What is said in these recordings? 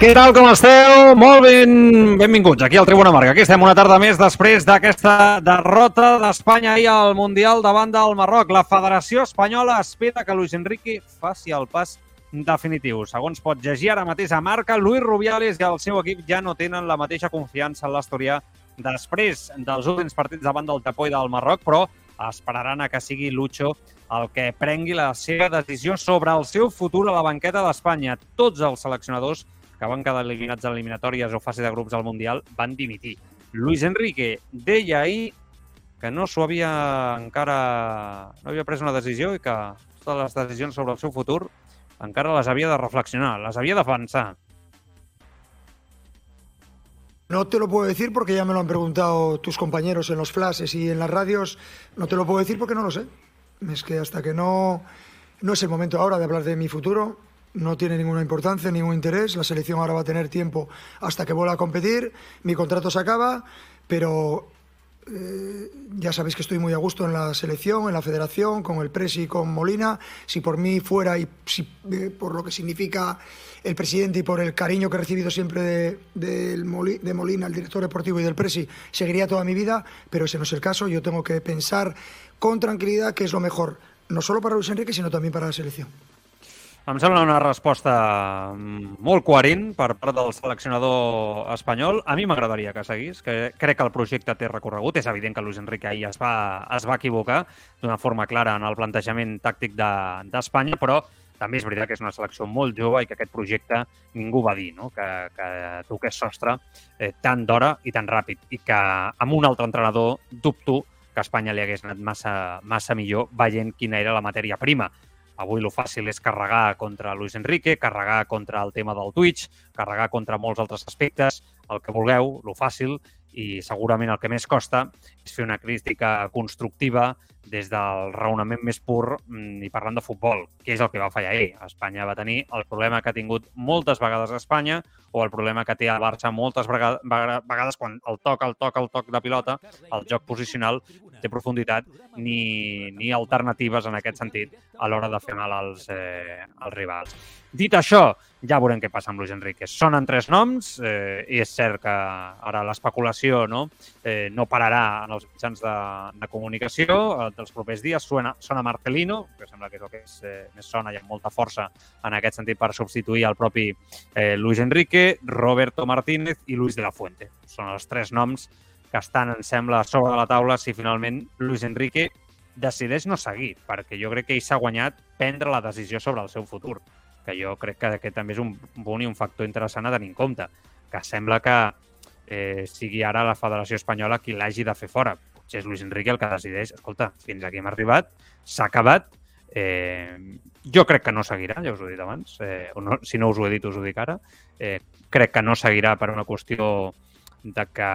Què tal, com esteu? Molt ben, benvinguts aquí al Tribuna Marca. Aquí estem una tarda més després d'aquesta derrota d'Espanya ahir al Mundial davant del Marroc. La Federació Espanyola espera que Luis Enrique faci el pas definitiu. Segons pot llegir ara mateix a Marca, Luis Rubiales i el seu equip ja no tenen la mateixa confiança en l'Astorià després dels últims partits davant del Tapó i del Marroc, però esperaran a que sigui Lucho el que prengui la seva decisió sobre el seu futur a la banqueta d'Espanya. Tots els seleccionadors que van quedar eliminats en eliminatòries o fase de grups al Mundial, van dimitir. Luis Enrique deia ahir que no s'ho havia encara... no havia pres una decisió i que totes les decisions sobre el seu futur encara les havia de reflexionar, les havia de pensar. No te lo puedo decir porque ya me lo han preguntado tus compañeros en los flashes y en las radios. No te lo puedo decir porque no lo sé. Es que hasta que no, no es el momento ahora de hablar de mi futuro, no tiene ninguna importancia, ningún interés. La selección ahora va a tener tiempo hasta que vuelva a competir. Mi contrato se acaba, pero eh, ya sabéis que estoy muy a gusto en la selección, en la federación, con el Presi y con Molina. Si por mí fuera y si, eh, por lo que significa el presidente y por el cariño que he recibido siempre de, de, de Molina, el director deportivo y del Presi, seguiría toda mi vida, pero ese no es el caso. Yo tengo que pensar con tranquilidad que es lo mejor, no solo para Luis Enrique, sino también para la selección. Em sembla una resposta molt coherent per part del seleccionador espanyol. A mi m'agradaria que seguís, que crec que el projecte té recorregut. És evident que Luis Enrique ahir es va, es va equivocar d'una forma clara en el plantejament tàctic d'Espanya, de, però també és veritat que és una selecció molt jove i que aquest projecte ningú va dir no? que, que toqués sostre eh, tan d'hora i tan ràpid i que amb un altre entrenador dubto que a Espanya li hagués anat massa, massa millor veient quina era la matèria prima. Avui lo fàcil és carregar contra Luis Enrique, carregar contra el tema del Twitch, carregar contra molts altres aspectes, el que vulgueu, lo fàcil, i segurament el que més costa és fer una crítica constructiva des del raonament més pur mm, i parlant de futbol, que és el que va fallar ahir. Espanya va tenir el problema que ha tingut moltes vegades a Espanya o el problema que té el Barça moltes vegades quan el toc, el toc, el toc de pilota, el joc posicional té profunditat ni, ni alternatives en aquest sentit a l'hora de fer mal als, eh, als rivals. Dit això, ja veurem què passa amb Luis Enrique. Sonen tres noms eh, i és cert que ara l'especulació no, eh, no pararà en els mitjans de, de comunicació. Eh, dels propers dies suena, sona Marcelino, que sembla que és el que és, eh, més sona i amb molta força en aquest sentit per substituir el propi eh, Luis Enrique, Roberto Martínez i Luis de la Fuente. Són els tres noms que estan, em sembla, sobre la taula si finalment Luis Enrique decideix no seguir, perquè jo crec que ell s'ha guanyat prendre la decisió sobre el seu futur que jo crec que aquest també és un bon i un factor interessant a tenir en compte, que sembla que eh, sigui ara la Federació Espanyola qui l'hagi de fer fora. Potser és Luis Enrique el que decideix, escolta, fins aquí hem arribat, s'ha acabat, eh, jo crec que no seguirà, ja us ho he dit abans, eh, o no, si no us ho he dit us ho dic ara, eh, crec que no seguirà per una qüestió de que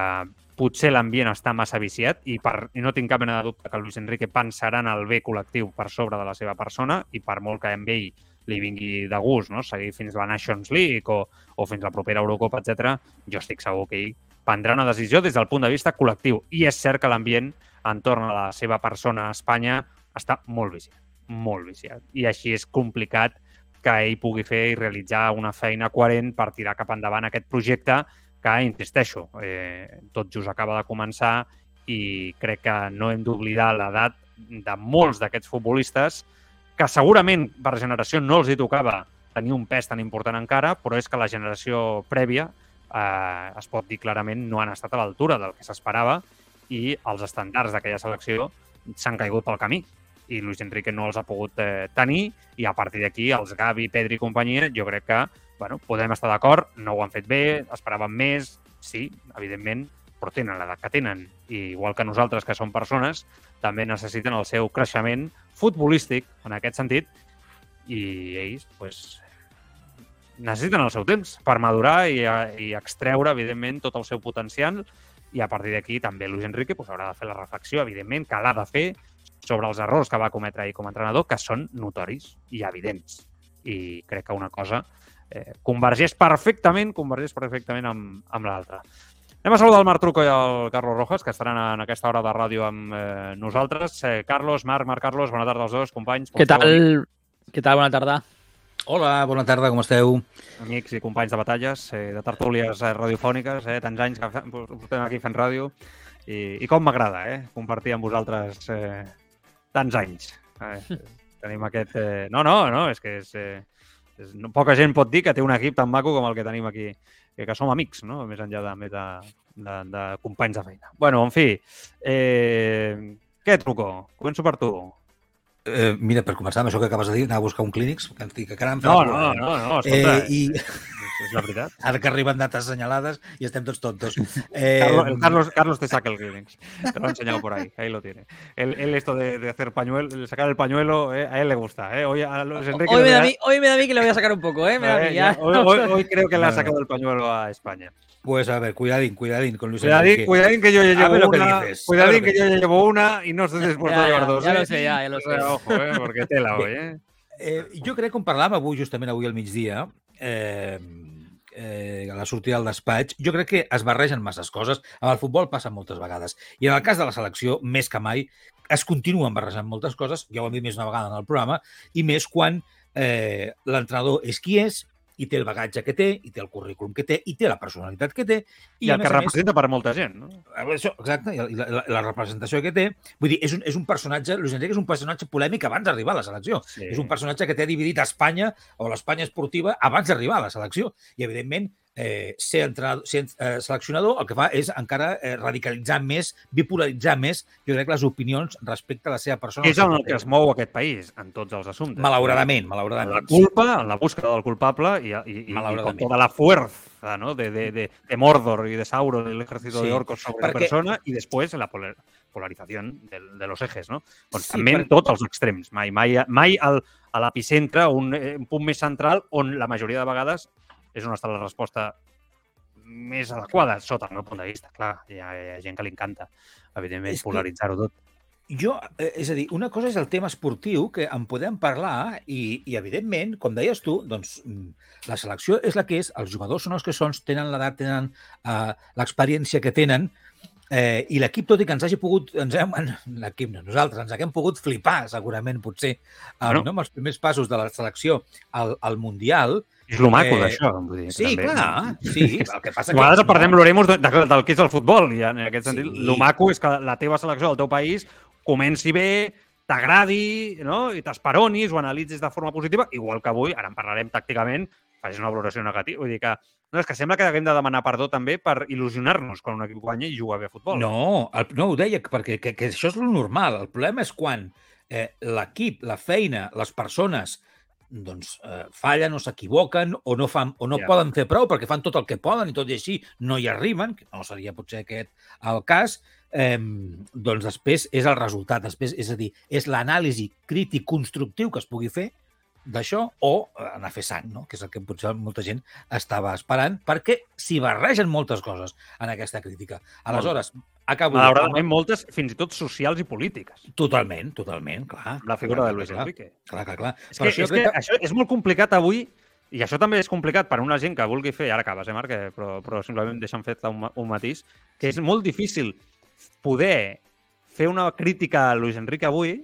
potser l'ambient està massa viciat i, per, i no tinc cap mena de dubte que Luis Enrique pensarà en el bé col·lectiu per sobre de la seva persona i per molt que amb ell li vingui de gust, no? seguir fins la Nations League o, o fins la propera Eurocopa, etc. jo estic segur que ell prendrà una decisió des del punt de vista col·lectiu. I és cert que l'ambient entorn a la seva persona a Espanya està molt viciat, molt viciat. I així és complicat que ell pugui fer i realitzar una feina coherent per tirar cap endavant aquest projecte que, insisteixo, eh, tot just acaba de començar i crec que no hem d'oblidar l'edat de molts d'aquests futbolistes que segurament per generació no els hi tocava tenir un pes tan important encara, però és que la generació prèvia, eh, es pot dir clarament, no han estat a l'altura del que s'esperava i els estàndards d'aquella selecció s'han caigut pel camí i Luis Enrique no els ha pogut eh, tenir i a partir d'aquí els Gavi, Pedri i companyia jo crec que bueno, podem estar d'acord, no ho han fet bé, esperàvem més, sí, evidentment, però tenen l'edat que tenen. I igual que nosaltres, que som persones, també necessiten el seu creixement futbolístic, en aquest sentit, i ells pues, necessiten el seu temps per madurar i, i extreure, evidentment, tot el seu potencial i a partir d'aquí també Luis Enrique pues, haurà de fer la reflexió, evidentment, que l'ha de fer sobre els errors que va cometre ahir com a entrenador, que són notoris i evidents. I crec que una cosa eh, convergeix perfectament, convergeix perfectament amb, amb l'altra. Anem a saludar el Marc Truco i el Carlos Rojas, que estaran en aquesta hora de ràdio amb eh, nosaltres. Eh, Carlos, Marc, Marc Carlos, bona tarda als dos, companys. Què tal? Què tal? Bona tarda. Hola, bona tarda, com esteu? Amics i companys de batalles, eh, de tertúlies eh, radiofòniques, eh, tants anys que estem aquí fent ràdio, i, i com m'agrada eh, compartir amb vosaltres eh, tants anys. Eh, tenim aquest... Eh... No, no, no, és que és, eh, és, no, poca gent pot dir que té un equip tan maco com el que tenim aquí, que, que som amics, no? més enllà de, més de, de, de companys de feina. bueno, en fi, eh, què, Truco? Començo per tu. Eh, mira, per començar, amb això que acabes de dir, anar a buscar un clínics, que que caram, no, no, no, no, escolta, eh, i... és la veritat. Ara que arriben dates assenyalades i estem tots tontos. Eh... Carlos, el Carlos, Carlos te saca el clínics. Te lo he enseñado por ahí, ahí lo tiene. Él, él esto de, de hacer pañuelo, sacar el pañuelo, eh, a él le gusta. Eh. Hoy, a Luis Enrique hoy, me da a mí, hoy me da a mí que le voy a sacar un poco, ¿eh? Me da a mí, ya. Hoy, hoy, hoy, creo que le ha sacado el pañuelo a España. Pues a ver, cuidadín, cuidadín con Luis cuidadín, Enrique. Cuidadín que yo ya llevo lo una. Que dices, cuidadín que, que yo ya llevo una y no estoy dispuesto a llevar dos. Ya eh? lo sé, ya, ya lo sé. Ojo, eh, porque tela hoy, eh? eh jo crec que on parlàvem avui, justament avui al migdia, eh, eh, a la sortida del despatx, jo crec que es barregen masses coses. Amb el futbol passa moltes vegades. I en el cas de la selecció, més que mai, es continuen barrejant moltes coses, ja ho hem dit més una vegada en el programa, i més quan eh, l'entrenador és qui és, i té el bagatge que té, i té el currículum que té, i té la personalitat que té. I, I el que representa més, per molta gent, no? Això, exacte, i la, la, la representació que té. Vull dir, és un, és un personatge, Luis Enrique és un personatge polèmic abans d'arribar a la selecció. Sí. És un personatge que té dividit Espanya o l'Espanya esportiva abans d'arribar a la selecció. I, evidentment, eh, ser, entrenador, ser eh, seleccionador el que fa és encara eh, radicalitzar més, bipolaritzar més, jo crec, les opinions respecte a la seva persona. És en el que es mou aquest país, en tots els assumptes. Malauradament, malauradament. La culpa, en la búsqueda del culpable i, i, i, i con toda la fuerza ¿no? de, de, de, de Mordor y de Sauron, el ejército sí, de orcos sobre perquè... la persona, i després la polar, polarizació de, de los ejes, no? Constantment sí, per... tots els extrems, mai, mai, mai al, a l'epicentre, un, un punt més central on la majoria de vegades és on està la resposta més adequada, sota el meu punt de vista. Clar, hi ha, hi ha gent que li encanta, evidentment, polaritzar-ho tot. Jo, eh, és a dir, una cosa és el tema esportiu, que en podem parlar, i, i evidentment, com deies tu, doncs mm, la selecció és la que és, els jugadors són els que són, tenen l'edat, tenen uh, l'experiència que tenen, Eh, I l'equip, tot i que ens hagi pogut, ens hem, l'equip, no, nosaltres, ens haguem pogut flipar, segurament, potser, bueno. no, amb els primers passos de la selecció al, al Mundial. És lo maco eh, d'això, vull dir. Sí, també. clar, sí. El que passa a vegades que, perdem no. l'oremos de, de, del que és el futbol, i en aquest sentit, sí. lo maco és que la teva selecció del teu país comenci bé, t'agradi, no? i t'esperonis, o analitzis de forma positiva, igual que avui, ara en parlarem tàcticament, facis una valoració negativa. Vull dir que no, és que sembla que haguem de demanar perdó també per il·lusionar-nos quan un equip guanya i juga bé a futbol. No, el, no ho deia, perquè que, que això és lo normal. El problema és quan eh, l'equip, la feina, les persones doncs eh, fallen o s'equivoquen o no, fan, o no yeah. poden fer prou perquè fan tot el que poden i tot i així no hi arriben, que no seria potser aquest el cas, eh, doncs després és el resultat, després, és a dir, és l'anàlisi crític constructiu que es pugui fer d'això o eh, anar a fer sang, no? que és el que potser molta gent estava esperant, perquè s'hi barregen moltes coses en aquesta crítica. Aleshores, acabo... Malauradament, moltes, fins i tot socials i polítiques. Totalment, totalment, clar. La figura clar, de Luis clar, Enrique. Clar, clar, clar. És que, això, és, que, que això és molt complicat avui i això també és complicat per a una gent que vulgui fer, ara acabes, eh, Marc, però, però simplement deixa'm fer un, un matís, que és molt difícil poder fer una crítica a Luis Enrique avui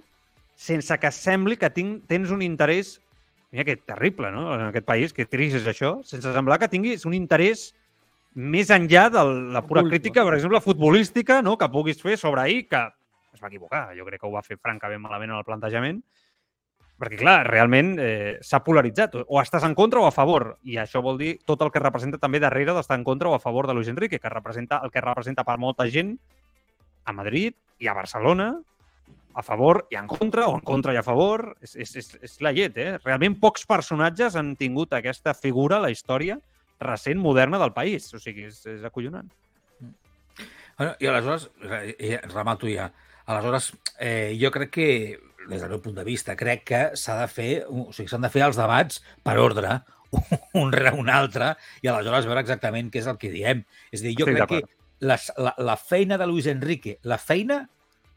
sense que sembli que tinc, tens un interès Mira que terrible, no?, en aquest país, que trist és això, sense semblar que tinguis un interès més enllà de la pura crítica, per exemple, futbolística, no?, que puguis fer sobre ahir, que es va equivocar. Jo crec que ho va fer francament malament en el plantejament, perquè, clar, realment eh, s'ha polaritzat. O estàs en contra o a favor. I això vol dir tot el que representa també darrere d'estar en contra o a favor de Luis Enrique, que representa el que representa per molta gent a Madrid i a Barcelona, a favor i en contra, o en contra i a favor. És, és, és, és la llet, eh? Realment pocs personatges han tingut aquesta figura a la història recent, moderna del país. O sigui, és, és acollonant. Bueno, I aleshores, remato ja, aleshores eh, jo crec que, des del meu punt de vista, crec que s'ha de fer, o sigui, s'han de fer els debats per ordre, un rere un altre, i aleshores veure exactament què és el que diem. És a dir, jo Estic crec que la, la, la feina de Luis Enrique, la feina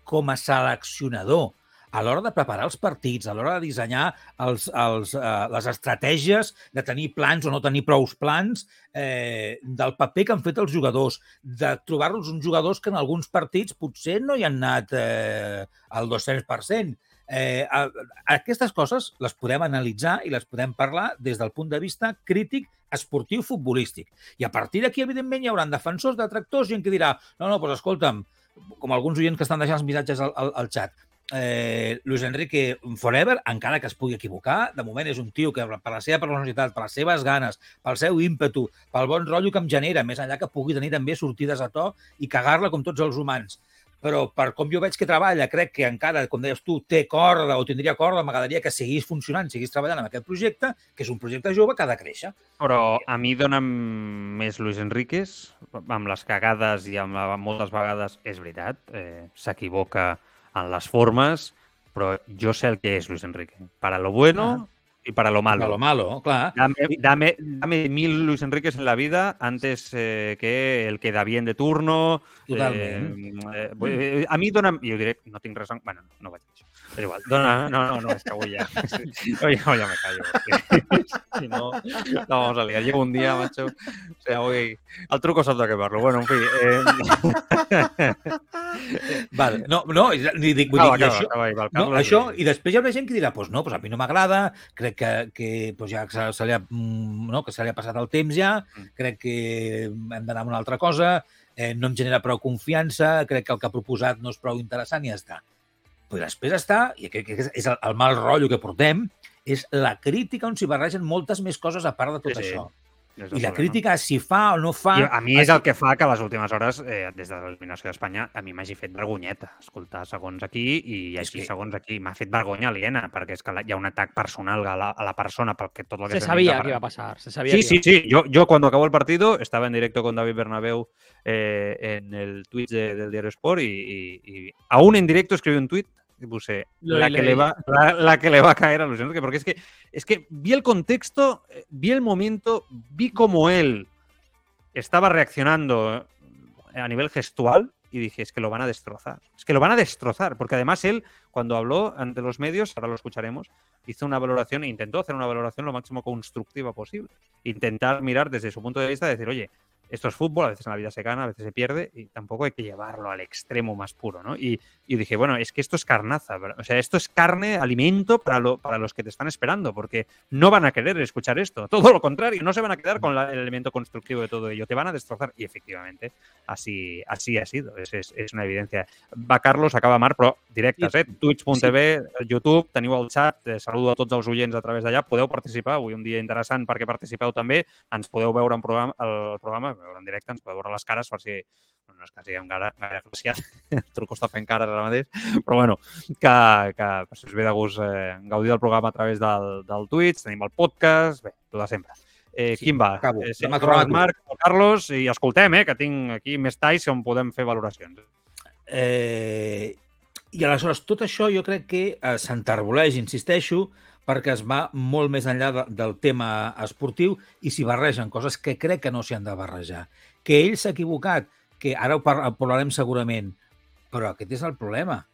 com a seleccionador, a l'hora de preparar els partits, a l'hora de dissenyar els, els, eh, les estratègies, de tenir plans o no tenir prous plans, eh, del paper que han fet els jugadors, de trobar-los uns jugadors que en alguns partits potser no hi han anat eh, al 200%. Eh, a, aquestes coses les podem analitzar i les podem parlar des del punt de vista crític esportiu futbolístic. I a partir d'aquí, evidentment, hi haurà defensors, detractors, gent que dirà no, no, doncs escolta'm, com alguns oients que estan deixant els missatges al, al, al xat, eh, Luis Enrique Forever, encara que es pugui equivocar, de moment és un tio que per la seva personalitat, per les seves ganes, pel seu ímpetu, pel bon rotllo que em genera, més enllà que pugui tenir també sortides a to i cagar-la com tots els humans. Però per com jo veig que treballa, crec que encara, com deies tu, té corda o tindria corda, m'agradaria que seguís funcionant, seguís treballant amb aquest projecte, que és un projecte jove que ha de créixer. Però a mi dona'm més Luis Enríquez, amb les cagades i amb moltes vegades, és veritat, eh, s'equivoca en les formes, però jo sé el que és Luis Enrique. Para lo bueno. Y para lo malo. Para lo malo, clar. Dame, dame, dame mil Luis Enriquez en la vida antes eh, que el que da bien de turno. Totalment. Eh, eh, a mi dona'm... Jo diré, no tinc res... En... Bueno, no vaig dir això. Però igual, dona... No, no, no, és que avui ja... Hoy, hoy ya me callo. Porque, si no, no vamos a liar. Llevo un día, macho. O sea, hoy... El truco salta que parlo. Bueno, en fi... Eh... Vale, no, no, ni dic, vull Acaba, dir, i acaba, això, acaba, Carles, això, i- i després hi haurà gent que dirà, pues no, pues a mi no m'agrada, crec que, que pues ja se, se, li ha, mm, no, que se li ha passat el temps ja, Mm. crec que hem d'anar amb una altra cosa, eh, no em genera prou confiança, crec que el que ha proposat no és prou interessant i ja està. Però després està, i crec que és el, el mal rotllo que portem, és la crítica on s'hi barregen moltes més coses a part de tot Sí, sí. això. I la crítica, si fa o no fa... I a mi és el que fa que les últimes hores, eh, des de l'eliminació d'Espanya, a mi m'hagi fet vergonyeta escoltar segons aquí i així que- segons aquí. M'ha fet vergonya aliena, perquè és que la- hi ha un atac personal a la, a la persona perquè tot el que Se dit que iba a pasar. Se sabía Sí, que sí, sí. Yo, yo cuando acabó el partido estaba en directo con David Bernabeu eh, en el Twitch de- del diario Sport y, y- y aún en directo escribí un tweet y puse Lo la que, le va, la, la que le va a caer a Luis Enrique, porque es que, es que vi el contexto, eh, vi el momento, vi cómo él estaba reaccionando eh, a nivel gestual y dije, es que lo van a destrozar. Es que lo van a destrozar, porque además él, cuando habló ante los medios, ahora lo escucharemos, hizo una valoración, intentó hacer una valoración lo máximo constructiva posible. Intentar mirar desde su punto de vista, decir, oye, esto es fútbol, a veces en la vida se gana, a veces se pierde y tampoco hay que llevarlo al extremo más puro, ¿no? Y, y dije, bueno, es que esto es carnaza, o sea, esto es carne, alimento para, lo, para los que te están esperando, porque no van a querer escuchar esto, todo lo contrario, no se van a quedar con la- el elemento constructivo de todo ello, te van a destrozar y efectivamente así, así ha sido, es, es, és una evidència. Va Carlos, acaba Marc, però directes, eh? Twitch.tv, YouTube, teniu el xat, eh, saludo a tots els oients a través d'allà, podeu participar, avui un dia interessant perquè participeu també, ens podeu veure en programa, el programa, veure en directe, ens podeu veure les cares per si no és que siguem gaire, gaire gràcia, el truco està fent cares ara mateix, però bueno, que, que per si us ve de gust eh, gaudir del programa a través del, del Twitch, tenim el podcast, bé, tot de sempre. Eh, Sí, quin va? acabo. Eh, sí. Marc, el Carlos, i escoltem, eh, que tinc aquí més talls on podem fer valoracions. Eh, I aleshores, tot això jo crec que eh, s'enterboleix, insisteixo, perquè es va molt més enllà de, del tema esportiu i s'hi barregen coses que crec que no s'hi han de barrejar. Que ell s'ha equivocat, que ara ho par- ho parlarem segurament, però aquest és el problema.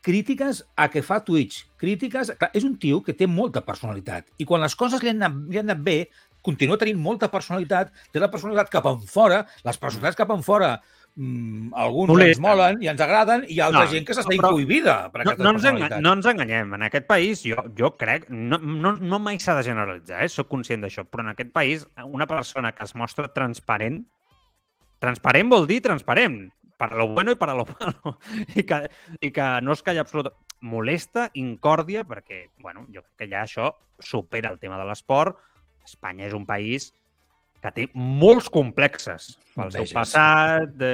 Crítiques a que fa Twitch, crítiques... Clar, és un tio que té molta personalitat i quan les coses li han anat, li han anat bé, continua tenint molta personalitat, té la personalitat cap en fora, les personalitats cap en fora mm, alguns Molesten. ens molen i ens agraden i altra No, gent que s'està incohibida per No, no, ens no ens enganyem. En aquest país, jo, jo crec, no, no, no mai s'ha de generalitzar, eh? sóc conscient d'això, però en aquest país una persona que es mostra transparent, transparent vol dir transparent, para lo bueno i per lo malo. I que, i que no és que hi ha absoluta... Molesta, incòrdia, perquè, bueno, jo crec que ja això supera el tema de l'esport. Espanya és un país que té molts complexes pel seu passat, de,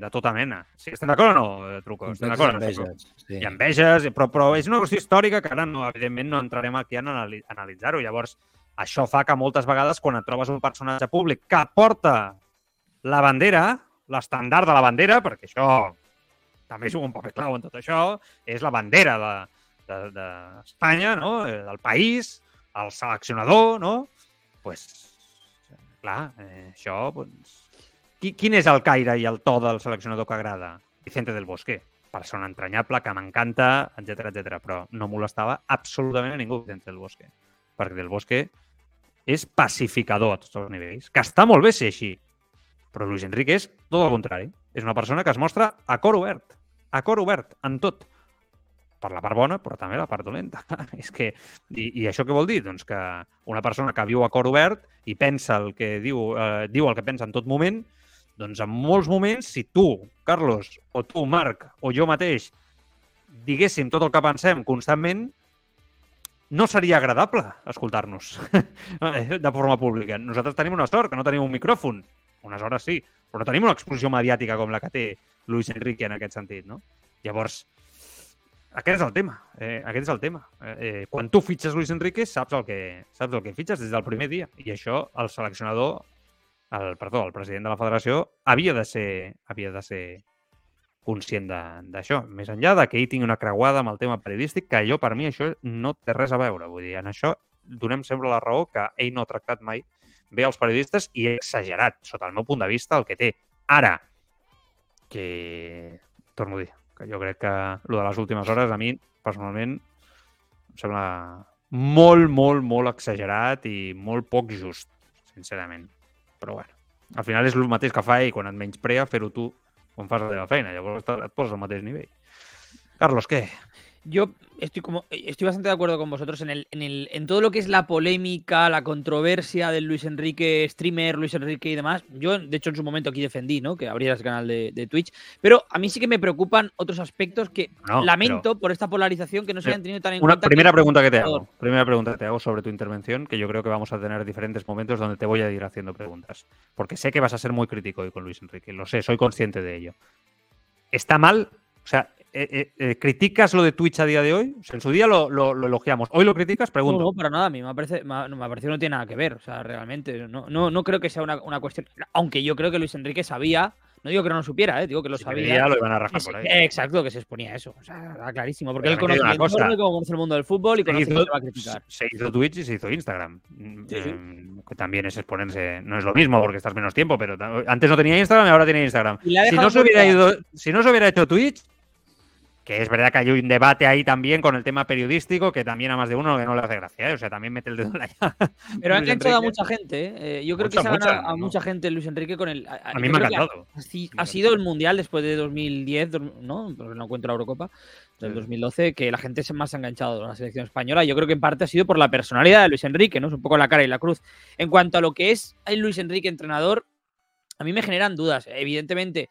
de tota mena. Sí, estem d'acord o no, Truco? Estem d'acord? Enveges, sí. Ha enveges, però, però és una qüestió històrica que ara, no, evidentment, no entrarem aquí a anali analitzar-ho. Llavors, això fa que moltes vegades, quan et trobes un personatge públic que porta la bandera, l'estandard de la bandera, perquè això també juga un paper clau en tot això, és la bandera d'Espanya, de, de, d'Espanya, no? Eh, del país, el seleccionador, no? pues, clar, eh, això... Doncs... Qui, quin és el caire i el to del seleccionador que agrada? Vicente del Bosque. Persona entranyable, que m'encanta, etc etc. Però no molestava absolutament a ningú, Vicente del Bosque. Perquè del Bosque és pacificador a tots els nivells. Que està molt bé ser així. Però Luis Enrique és tot el contrari. És una persona que es mostra a cor obert. A cor obert, en tot. Per la part bona, però també la part dolenta. és que, i, I això què vol dir? Doncs que una persona que viu a cor obert i pensa el que diu, eh, diu el que pensa en tot moment, doncs en molts moments, si tu, Carlos, o tu, Marc, o jo mateix, diguéssim tot el que pensem constantment, no seria agradable escoltar-nos de forma pública. Nosaltres tenim una sort, que no tenim un micròfon. Unes hores sí, però no tenim una exposició mediàtica com la que té Luis Enrique en aquest sentit, no? Llavors, aquest és el tema. Eh, aquest és el tema. Eh, eh, quan tu fitxes Luis Enrique, saps el que saps el que fitxes des del primer dia. I això el seleccionador, el, perdó, el president de la federació, havia de ser, havia de ser conscient d'això. Més enllà de que ell tingui una creuada amb el tema periodístic, que jo, per mi, això no té res a veure. Vull dir, en això donem sempre la raó que ell no ha tractat mai bé els periodistes i ha exagerat, sota el meu punt de vista, el que té. Ara, que, torno a dir, que jo crec que el de les últimes hores, a mi, personalment, em sembla molt, molt, molt exagerat i molt poc just, sincerament. Però bueno, al final és el mateix que fa ell quan et menysprea fer-ho tu quan fas la teva feina. Llavors et poses al mateix nivell. Carlos, què? Yo estoy como estoy bastante de acuerdo con vosotros en el, en el en todo lo que es la polémica, la controversia del Luis Enrique streamer, Luis Enrique y demás. Yo, de hecho, en su momento aquí defendí, ¿no? Que abrieras el canal de, de Twitch. Pero a mí sí que me preocupan otros aspectos que No, lamento por esta polarización que no se hayan tenido tan en Una cuenta. primera que- pregunta que te hago. Primera pregunta que te hago sobre tu intervención, que yo creo que vamos a tener diferentes momentos donde te voy a ir haciendo preguntas. Porque sé que vas a ser muy crítico hoy con Luis Enrique, lo sé, soy consciente de ello. ¿Está mal? O sea, eh, eh, eh, ¿criticas lo de Twitch a día de hoy? O sea, en su día lo, lo- lo elogiamos. ¿Hoy lo criticas? Pregunto. no, para nada. A mí me parece, me me que no tiene nada que ver. O sea, realmente. No, no, no creo que sea una, una cuestión. Aunque yo creo que Luis Enrique sabía. No digo que no lo supiera, ¿eh? digo que lo Si sabía. lo iban a rajar se- por ahí. Exacto, que se exponía eso. O sea, era clarísimo. Porque Pero él conoce el cosa. entorno, conoce el mundo del fútbol y Se conoce hizo, que va a criticar. se hizo Twitch y se hizo Instagram. Mm, Sí, sí. eh, que también es exponerse. No es lo mismo porque estás menos tiempo, pero antes no tenía Instagram y ahora tiene Instagram. Si no, se hubiera ido, si no se hubiera hecho Twitch, que es verdad que hay un debate ahí también con el tema periodístico, que también a más de uno que no le hace gracia, ¿eh? o sea, también mete el dedo en la llaga. Pero ha enganchado a mucha gente. ¿eh? Eh, yo creo que se ha ganado mucha, a ¿no? mucha gente Luis Enrique con el. A mí me ha encantado. Ha, sido el mundial después de 2010, dos- ¿no? Porque no cuento la Eurocopa del Sí. 2012, que la gente se más ha enganchado a la selección española. Yo creo que en parte ha sido por la personalidad de Luis Enrique, ¿no? Es un poco la cara y la cruz. En cuanto a lo que es el Luis Enrique entrenador, a mí me generan dudas. Evidentemente,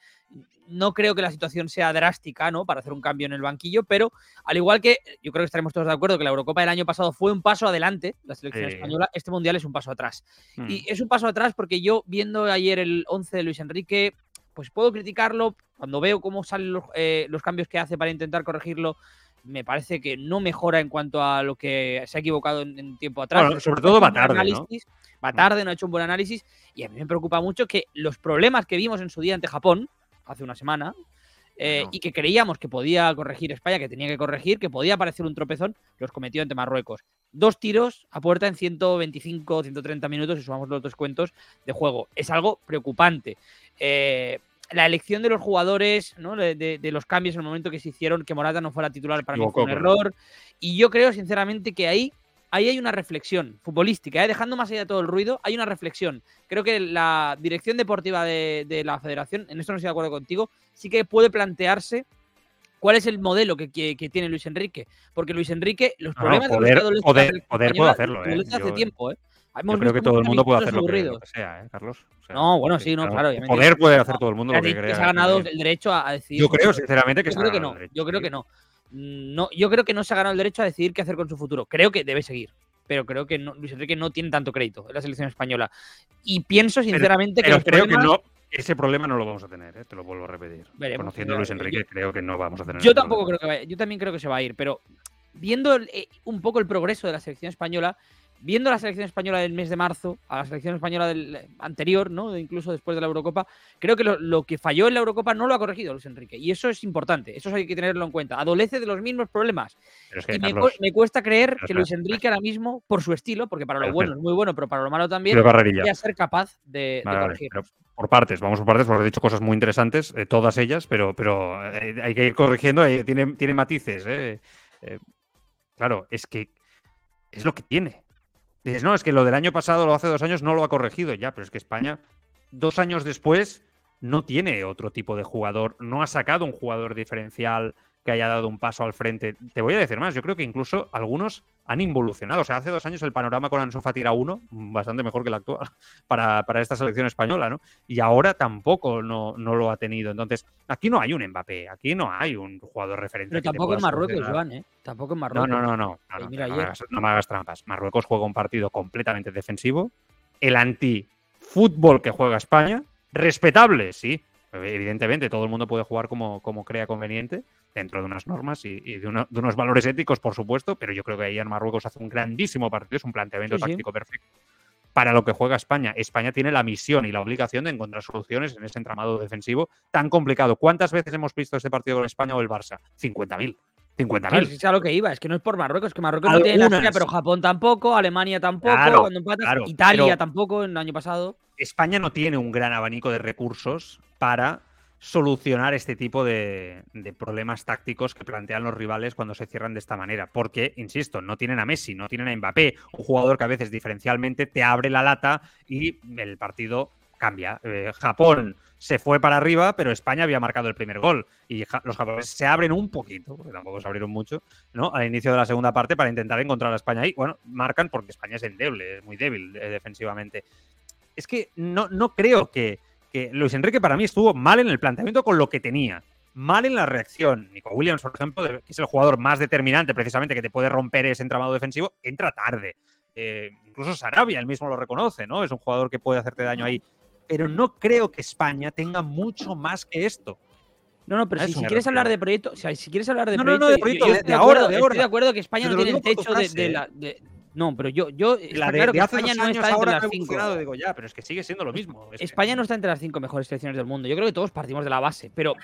no creo que la situación sea drástica, ¿no? Para hacer un cambio en el banquillo, pero al igual que yo creo que estaremos todos de acuerdo que la Eurocopa del año pasado fue un paso adelante, la selección Sí. española, este mundial es un paso atrás. Mm. Y es un paso atrás porque yo, viendo ayer el 11 de Luis Enrique, pues puedo criticarlo. Cuando veo cómo salen los, eh, los cambios que hace para intentar corregirlo, me parece que no mejora en cuanto a lo que se ha equivocado en, en tiempo atrás. Bueno, sobre todo va tarde, ¿no? análisis, Va tarde, no ha hecho un buen análisis. Y a mí me preocupa mucho que los problemas que vimos en su día ante Japón, hace una semana, eh, y que creíamos que podía corregir España, que tenía que corregir, que podía parecer un tropezón, los cometió ante Marruecos. Dos tiros a puerta en 125, 130 minutos, si sumamos los dos cuentos de juego. Es algo preocupante. Eh, la elección de los jugadores, ¿no? de, de- de los cambios en el momento que se hicieron, que Morata no fuera titular, para mí fue un error. Y yo creo, sinceramente, que ahí, ahí hay una reflexión futbolística, ¿eh? dejando más allá de todo el ruido, hay una reflexión. Creo que la dirección deportiva de, de la federación, en esto no estoy de acuerdo contigo, sí que puede plantearse cuál es el modelo que, que- que tiene Luis Enrique. Porque Luis Enrique, los No, problemas de poder- los adolece la poder- poder puede hacerlo, los ¿eh? hace Yo- tiempo, ¿eh? Yo creo que todo el mundo puede hacer lo que, sea, ¿eh, Carlos? no, bueno, sí, no, claro. Poder puede hacer todo el mundo lo que crea. se ha ganado el derecho a decir. Yo creo, sinceramente, que yo creo que no. Yo creo que no. No. Yo creo que no se ha ganado el derecho a decidir qué hacer con su futuro. Creo que debe seguir pero creo que Luis Enrique no tiene tanto crédito en la selección española. Y pienso sinceramente que. creo que no. Ese problema no lo vamos a tener, ¿eh? te lo vuelvo a repetir. Conociendo a Luis Enrique, creo que no vamos a tener. Yo tampoco creo que vaya. Yo también creo que se va a ir, pero viendo eh, un poco el progreso de la selección española, viendo la selección española del mes de marzo, a la selección española del eh, anterior, ¿no? incluso después de la Eurocopa, creo que lo, que falló en la Eurocopa no lo ha corregido Luis Enrique. Y eso es importante, eso hay que tenerlo en cuenta. Adolece de los mismos problemas. y me, cuesta creer que Luis Enrique ahora mismo, por su estilo, porque para lo bueno es muy bueno, pero para lo malo también, a ser capaz de, corregir. por partes, vamos por partes, porque he dicho cosas muy interesantes, eh, todas ellas, pero, pero eh, hay que ir corrigiendo, tiene, tiene matices. claro, es que es lo que tiene Dices, no, es que lo del año pasado, lo hace dos años, no lo ha corregido ya, pero es que España, dos años después, no tiene otro tipo de jugador, no ha sacado un jugador diferencial que haya dado un paso al frente. Te voy a decir más, yo creo que incluso algunos han involucionado. O sea, hace dos años el panorama con Ansu Fati era uno, bastante mejor que el actual, para, para esta selección española, ¿no? Y ahora tampoco no, no, lo ha tenido. Entonces, aquí no hay un Mbappé, aquí no hay un jugador referente. Pero tampoco en Marruecos, Joan, ¿eh? Tampoco en Marruecos. No, no, no, no. No, no, me hagas, trampas. Marruecos juega un partido completamente defensivo. El anti-fútbol que juega España, respetable, sí. Evidentemente, todo el mundo puede jugar como, como crea conveniente dentro de unas normas y, de, unos valores éticos, por supuesto, pero yo creo que ahí en Marruecos hace un grandísimo partido, es un planteamiento táctico perfecto para lo que juega España. España tiene la misión y la obligación de encontrar soluciones en ese entramado defensivo tan complicado. ¿Cuántas veces hemos visto este partido con España o el Barça? 50.000. 50.000. es a lo que iba, es que no es por Marruecos, que Marruecos no tiene la pero Japón tampoco, Alemania tampoco, cuando empatas, Italia tampoco en el año pasado. España no tiene un gran abanico de recursos para solucionar este tipo de, problemas tácticos que plantean los rivales cuando se cierran de esta manera. Porque, insisto, no tienen a Messi, no tienen a Mbappé, un jugador que a veces diferencialmente te abre la lata y el partido cambia. Eh, Japón se fue para arriba, pero España había marcado el primer gol. Y los japoneses se abren un poquito, porque tampoco se abrieron mucho, ¿no? Al inicio de la segunda parte para intentar encontrar a España ahí. Bueno, marcan porque España es endeble, es muy débil eh, defensivamente. Es que no, no creo que que Luis Enrique para mí estuvo mal en el planteamiento con lo que tenía. Mal en la reacción. Nico Williams, por ejemplo, que es el jugador más determinante precisamente que te puede romper ese entramado defensivo, entra tarde. Eh, incluso Sarabia, él mismo lo reconoce, ¿no? Es un jugador que puede hacerte daño ahí. Pero no creo que España tenga mucho más que esto. No, no, pero si, quieres hablar de proyecto, o sea, si quieres hablar de no, proyecto, no, no, de proyecto, de, ahora, de Estoy de acuerdo que España no tiene el techo de, la, no, pero yo, yo la de, claro que España no está entre las cinco. Digo, ya, pero es que sigue siendo lo mismo. España no está entre las cinco mejores selecciones del mundo. Yo creo que todos partimos de la base, pero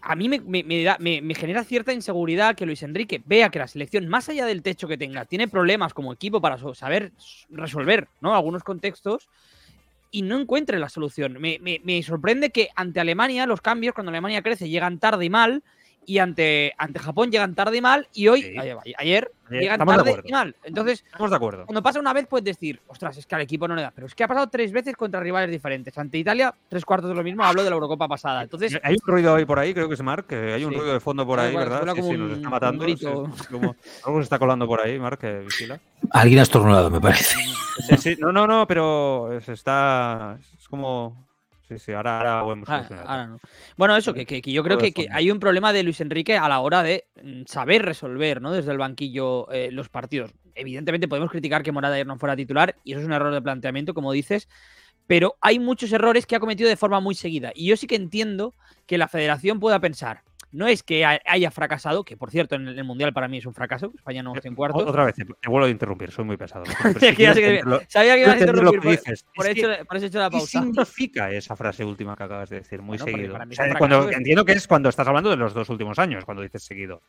a mí me, me, genera cierta inseguridad que Luis Enrique vea que la selección, más allá del techo que tenga, tiene problemas como equipo para saber resolver ¿no? algunos contextos y no encuentre la solución. Me, sorprende que ante Alemania los cambios, cuando Alemania crece, llegan tarde y mal y ante, ante Japón llegan tarde y mal y hoy, ayer, llegan tarde y mal. Entonces, estamos de acuerdo. Cuando pasa una vez puedes decir, ostras, es que al equipo no le da, pero es que ha pasado tres veces contra rivales diferentes. Ante Italia, tres cuartos de lo mismo, hablo de la Eurocopa pasada. Entonces, hay un ruido ahí por ahí, creo que es Marc, hay un ruido de fondo por ahí, ¿verdad? Sí, sí, nos está matando. algo se está colando por ahí, Marc, que vigila. Alguien ha estornudado, me parece. no, no, no, pero está. Es como Sí, sí, ahora, ahora, ah, Bueno, eso, que, yo creo que, hay un problema de Luis Enrique a la hora de mm, saber resolver, ¿no? Desde el banquillo eh, los partidos. Evidentemente podemos criticar que Morada ayer no fuera titular, y eso es un error de planteamiento, como dices, pero hay muchos errores que ha cometido de forma muy seguida. Y yo sí que entiendo que la federación pueda pensar, no es que haya fracasado, que por cierto en el Mundial para mí es un fracaso, España no está en cuartos. Otra vez, te vuelvo a interrumpir, soy muy pesado. Sabía que ibas a interrumpir por, eso hecho la pausa. ¿Qué significa esa frase última que acabas de decir? Muy seguido. cuando, entiendo que es cuando estás hablando de los dos últimos años, cuando dices seguido.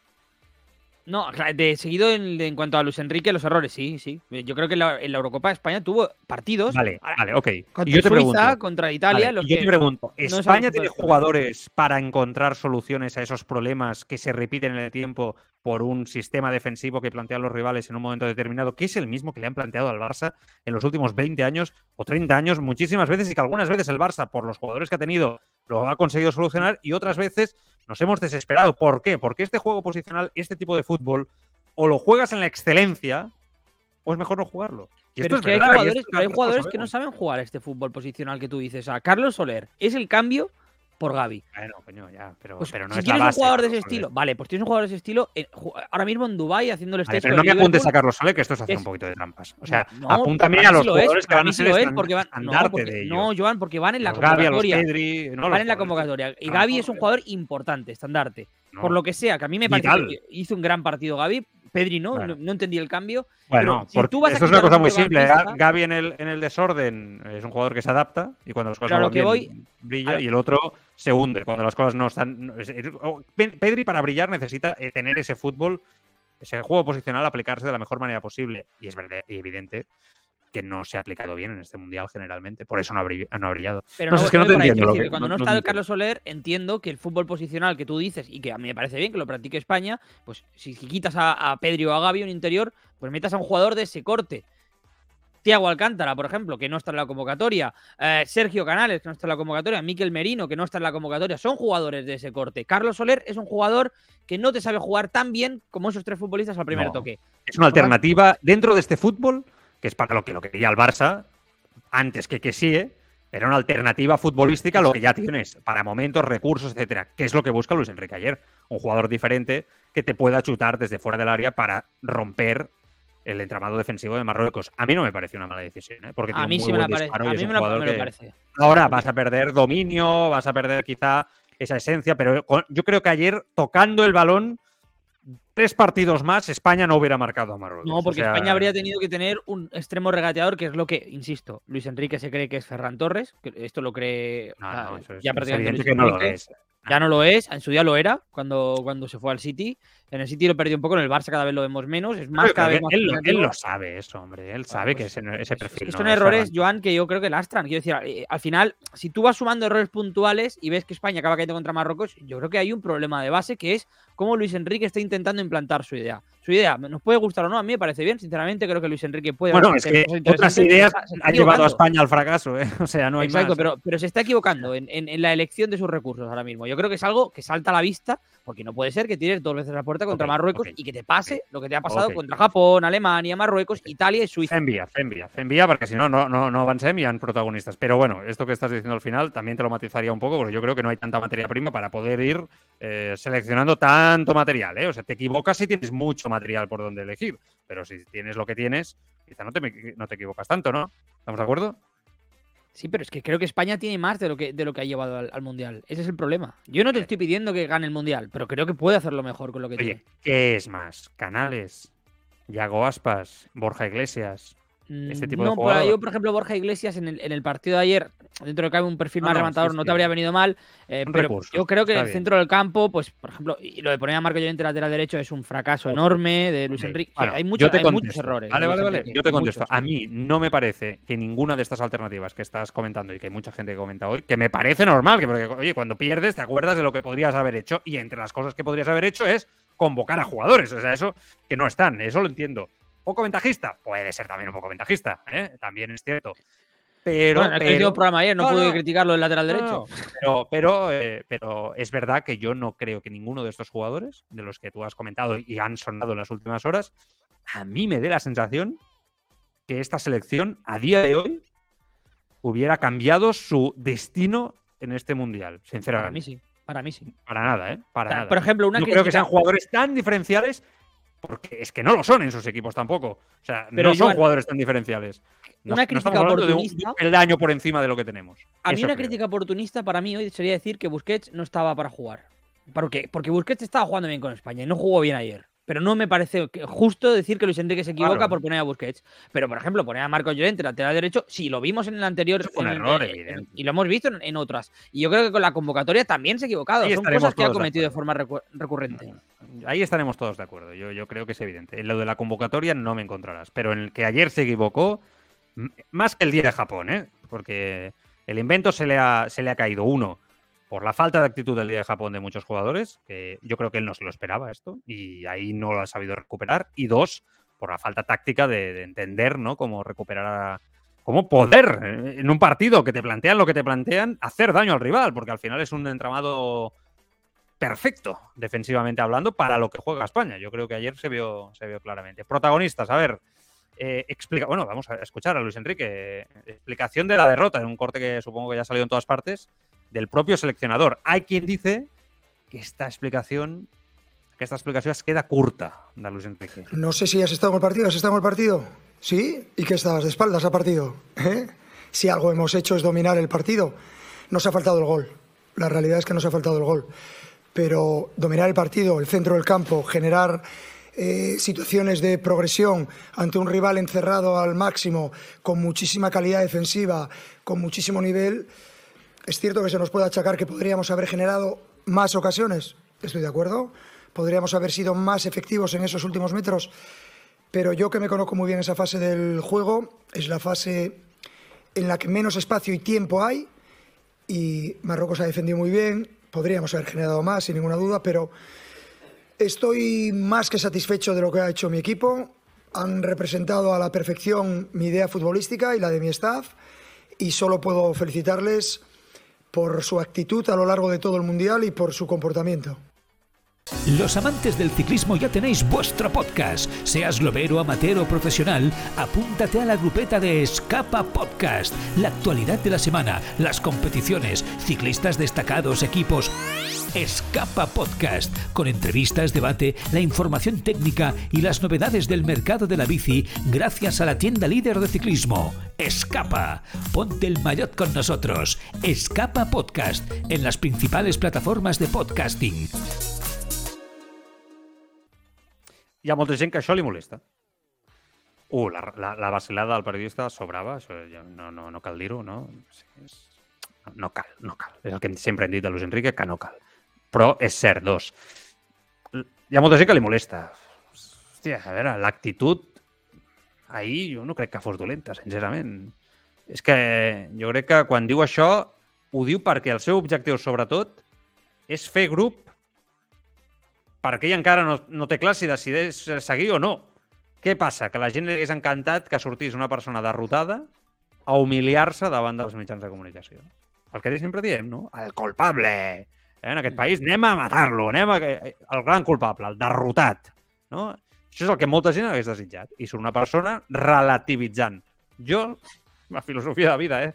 No, de seguido en, cuanto a Luis Enrique, los errores, sí, sí. Yo creo que en la, Eurocopa España tuvo partidos. Vale, vale, ok. Contra yo te Suiza, pregunto, contra Italia. yo te pregunto, ¿España tiene jugadores para encontrar soluciones a esos problemas que se repiten en el tiempo por un sistema defensivo que plantean los rivales en un momento determinado, que es el mismo que le han planteado al Barça en los últimos 20 años o 30 años, muchísimas veces, y que algunas veces el Barça, por los jugadores que ha tenido, lo ha conseguido solucionar, y otras veces nos hemos desesperado. ¿Por qué? Porque este juego posicional, este tipo de fútbol, o lo juegas en la excelencia, o es mejor no jugarlo. Y pero esto es que hay verdad, jugadores, hay lo que no saben jugar este fútbol posicional que tú dices. O sea, Carlos Soler es el cambio por Gaby. Bueno, coño, ya, pero, Pues, pero no si es la tienes un base, jugador de ese estilo, vale, pues tienes un jugador de ese estilo eh, ju- ahora mismo en Dubai haciendo el Vale, pero no me apuntes a. Carlos Soler, que esto es hacer Es- un poquito de trampas. O sea, No, apúntame a los lo es, jugadores que van a ser es, porque van, no, porque- de ello. no, Joan, porque van en la Los convocatoria. Pedri, no, van en la jugadores convocatoria. Y Gaby es un jugador importante, estandarte. Por lo que sea, que a mí me parece que hizo un gran partido Gaby. Pedri no, Bueno. no, no entendí el cambio. Bueno, si tú vas a esto es una cosa muy simple. ¿eh? Gaby en el, en el desorden es un jugador que se adapta y cuando las cosas a no lo van que bien, voy- brilla a- y el otro se hunde cuando las cosas no están. no- es- es- o- Pe- Pedri para brillar necesita eh, tener ese fútbol, ese juego posicional, aplicarse de la mejor manera posible. Y es verdad y evidente que no se ha aplicado bien en este mundial generalmente. Por eso no ha, brill- no ha brillado. Pero No, no, es que no te entiendo lo que- cuando no- está entiendo. Carlos Soler, entiendo que el fútbol posicional que tú dices y que a mí me parece bien que lo practique España, pues si quitas a, a Pedri o a Gaby un interior, pues metas a un jugador de ese corte. Tiago Alcántara, por ejemplo, que no está en la convocatoria. eh, Sergio Canales, que no está en la convocatoria. Miquel Merino, que no está en la convocatoria. Son jugadores de ese corte. Carlos Soler es un jugador que no te sabe jugar tan bien como esos tres futbolistas al primer No. toque. Es una alternativa dentro de este fútbol, que es para lo que lo quería el Barça, antes que que sí, era una alternativa futbolística a lo que ya tienes, para momentos, recursos, etcétera. Que es lo que busca Luis Enrique ayer. Un jugador diferente que te pueda chutar desde fuera del área para romper el entramado defensivo de Marruecos. A mí no me parece una mala decisión, ¿eh? porque A mí sí me la parece. A mí la- que- parece. Ahora vas a perder dominio, vas a perder quizá esa esencia, pero yo creo que ayer tocando el balón, tres partidos más, España no hubiera marcado a Marruecos. No, porque O sea, España habría tenido que tener un extremo regateador, que es lo que, insisto, Luis Enrique se cree que es Ferran Torres, que esto lo cree No, o sea, no, eso es, ya es prácticamente Luis que no lo Enrique. es. Ya no lo es, en su día lo era, cuando, cuando se fue al City. En el City lo perdió un poco, en el Barça cada vez lo vemos menos, es más cada vez más él, lo- él combinativo. lo sabe eso, hombre. Él sabe que pues, ese, ese Es- perfil. es que no son es errores, Ferran. Joan, que yo creo que lastran. Quiero decir, eh, al final, si tú vas sumando errores puntuales y ves que España acaba cayendo contra Marruecos, yo creo que hay un problema de base que es cómo Luis Enrique está intentando implantar su idea. Su idea, nos puede gustar o no, a mí me parece bien, sinceramente, creo que Luis Enrique puede. Bueno, es que otras ideas han llevado a. España al fracaso, ¿eh? O sea, no hay Exacto, más. pero, pero se está equivocando en, en- en la elección de sus recursos ahora mismo. Yo creo que es algo que salta a la vista, porque no puede ser que tires dos veces la puerta contra Marruecos y que te pase lo que te ha pasado contra Japón, Alemania, Marruecos, Italia y Suiza. Envía, envía, envía, porque si no, no, no, avancem y han protagonistas. Pero bueno, esto que estás diciendo al final también te lo matizaría un poco, porque yo creo que no hay tanta materia prima para poder ir eh, seleccionando tanto material. ¿eh? O sea, te equivocas si tienes mucho material por donde elegir, pero si tienes lo que tienes, quizá no te, no te equivocas tanto, ¿no? ¿Estamos de acuerdo? Sí, pero es que creo que España tiene más de lo que, de lo que ha llevado al, al Mundial. Ese es el problema. Yo no te estoy pidiendo que gane el Mundial, pero creo que puede hacerlo mejor con lo que Oye, tiene. ¿qué es más? Canales, Yago Aspas, Borja Iglesias. Este tipo de no, jugador. yo, por ejemplo, Borja Iglesias en el, en el partido de ayer, dentro de que hay un perfil No, más no, rematador, sí, no sí. te habría venido mal. eh, pero yo creo que en el bien. centro del campo, pues, por ejemplo, y lo de poner a Marco Llorente lateral derecho es un fracaso enorme de Luis Enrique. bueno, hay mucho- hay muchos errores. de Vale, vale, vale. Enrique, Yo te contesto. muchos. A mí no me parece que ninguna de estas alternativas que estás comentando y que hay mucha gente que comenta hoy, que me parece normal, que porque, oye, cuando pierdes te acuerdas de lo que podrías haber hecho y entre las cosas que podrías haber hecho es convocar a jugadores. O sea, eso que no están, eso lo entiendo. ¿Poco ventajista? Puede ser también un poco ventajista, ¿eh? también es cierto. Pero, Bueno, es que pero- hicimos programa ayer, no, No, pude no. criticarlo del lateral derecho. no, Pero, pero, eh, pero es verdad que yo no creo que ninguno de estos jugadores, de los que tú has comentado y han sonado en las últimas horas, a mí me dé la sensación que esta selección a día de hoy hubiera cambiado su destino en este mundial, Para sinceramente. mí sí, para mí sí. Para nada, ¿eh? Para O sea, nada. Por ejemplo, una no creo que sean jugadores tan diferenciales porque es que no lo son en sus equipos tampoco. O sea, Pero, no son jugadores tan diferenciales. No, una no crítica estamos hablando de un, de oportunista- un peldaño por encima de lo que tenemos. A mí Eso una creo. crítica oportunista para mí hoy sería decir que Busquets no estaba para jugar. ¿Por qué? Porque Busquets estaba jugando bien con España y no jugó bien ayer. Pero no me parece justo decir que Luis Enrique se equivoca Claro. por poner a Busquets. Pero, por ejemplo, poner a Marcos Llorente lateral derecho, sí, lo vimos en el anterior. Fue un en el- error, evidente. Y lo hemos visto en, en otras. Y yo creo que con la convocatoria también se ha equivocado. Ahí Son cosas que ha de cometido de forma recu- recurrente. Ahí estaremos todos de acuerdo. Yo, yo creo que es evidente. En lo de la convocatoria no me encontrarás. Pero en el que ayer se equivocó, más que el día de Japón, ¿eh? Porque el invento se le ha, se le ha caído. Uno, por la falta de actitud del día de Japón de muchos jugadores, que yo creo que él no se lo esperaba esto, y ahí no lo ha sabido recuperar. Y dos, por la falta táctica de, de entender, ¿no? Cómo recuperar a. Cómo poder, eh, en un partido que te plantean lo que te plantean, hacer daño al rival, porque al final es un entramado perfecto, defensivamente hablando, para lo que juega España. Yo creo que ayer se vio, se vio claramente. Protagonistas, a ver, eh, bueno, vamos a escuchar a Luis Enrique, explicación de la derrota, en un corte que supongo que ya ha salido en todas partes, del propio seleccionador. Hay quien dice que esta explicación que esta explicación queda curta de Luis Enrique. No sé si has estado en el partido, ¿has estado en el partido? ¿Sí? ¿Y qué estabas de espaldas al partido? ¿Eh? Si algo hemos hecho es dominar el partido. Nos ha faltado el gol. La realidad es que nos ha faltado el gol. Pero dominar el partido, el centro del campo, generar eh, situaciones de progresión ante un rival encerrado al máximo, con muchísima calidad defensiva, con muchísimo nivel, es cierto que se nos puede achacar que podríamos haber generado más ocasiones. Estoy de acuerdo. Podríamos haber sido más efectivos en esos últimos metros, pero yo que me conozco muy bien esa fase del juego, es la fase en la que menos espacio y tiempo hay y Marruecos ha defendido muy bien, podríamos haber generado más sin ninguna duda, pero estoy más que satisfecho de lo que ha hecho mi equipo, han representado a la perfección mi idea futbolística y la de mi staff y solo puedo felicitarles por su actitud a lo largo de todo el Mundial y por su comportamiento. Los amantes del ciclismo ya tenéis vuestro podcast. Seas globero, amateur o profesional, apúntate a la grupeta de Escapa Podcast. La actualidad de la semana, las competiciones, ciclistas destacados, equipos. Escapa Podcast, con entrevistas, debate, la información técnica y las novedades del mercado de la bici gracias a la tienda líder de ciclismo. Escapa. Ponte el maillot con nosotros. Escapa Podcast en las principales plataformas de podcasting. hi ha molta gent molesta. Uh, la, la, la vacilada del periodista sobrava, això ja no, no, no cal dir-ho, no? No cal, no cal. És el que sempre hem dit a Luis Enrique, que no cal. Però és cert, dos. Hi ha molta gent que li molesta. Hòstia, a veure, l'actitud ahir jo no crec que fos dolenta, sincerament. És que jo crec que quan diu això ho diu perquè el seu objectiu, sobretot, és fer grup perquè ell encara no, no té clar si decideix seguir o no. Què passa? Que la gent li hagués encantat que sortís una persona derrotada a humiliar-se davant dels mitjans de comunicació. El que sempre diem, no? El culpable. Eh? En aquest país anem a matar-lo, anem a... El gran culpable, el derrotat. No? Això és el que molta gent hagués desitjat. I surt una persona relativitzant. Jo la filosofia de vida, eh?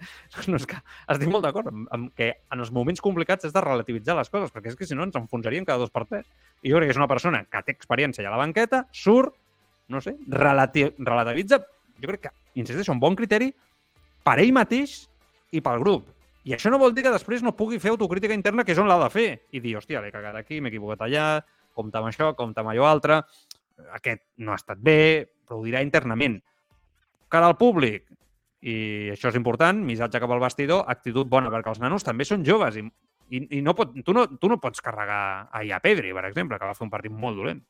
No és que estic molt d'acord amb, que en els moments complicats has de relativitzar les coses, perquè és que si no ens enfonsaríem cada dos per tres. I jo crec que és una persona que té experiència ja a la banqueta, surt, no sé, relati relativitza, jo crec que, insisteixo, un bon criteri per ell mateix i pel grup. I això no vol dir que després no pugui fer autocrítica interna, que és on l'ha de fer, i dir, hòstia, l'he cagat aquí, m'he equivocat allà, compta amb això, compta amb allò altre, aquest no ha estat bé, però ho dirà internament. Cara al públic, i això és important, missatge cap al vestidor, actitud bona, perquè els nanos també són joves i, i, i no pot, tu, no, tu no pots carregar a a Pedri, per exemple, que va fer un partit molt dolent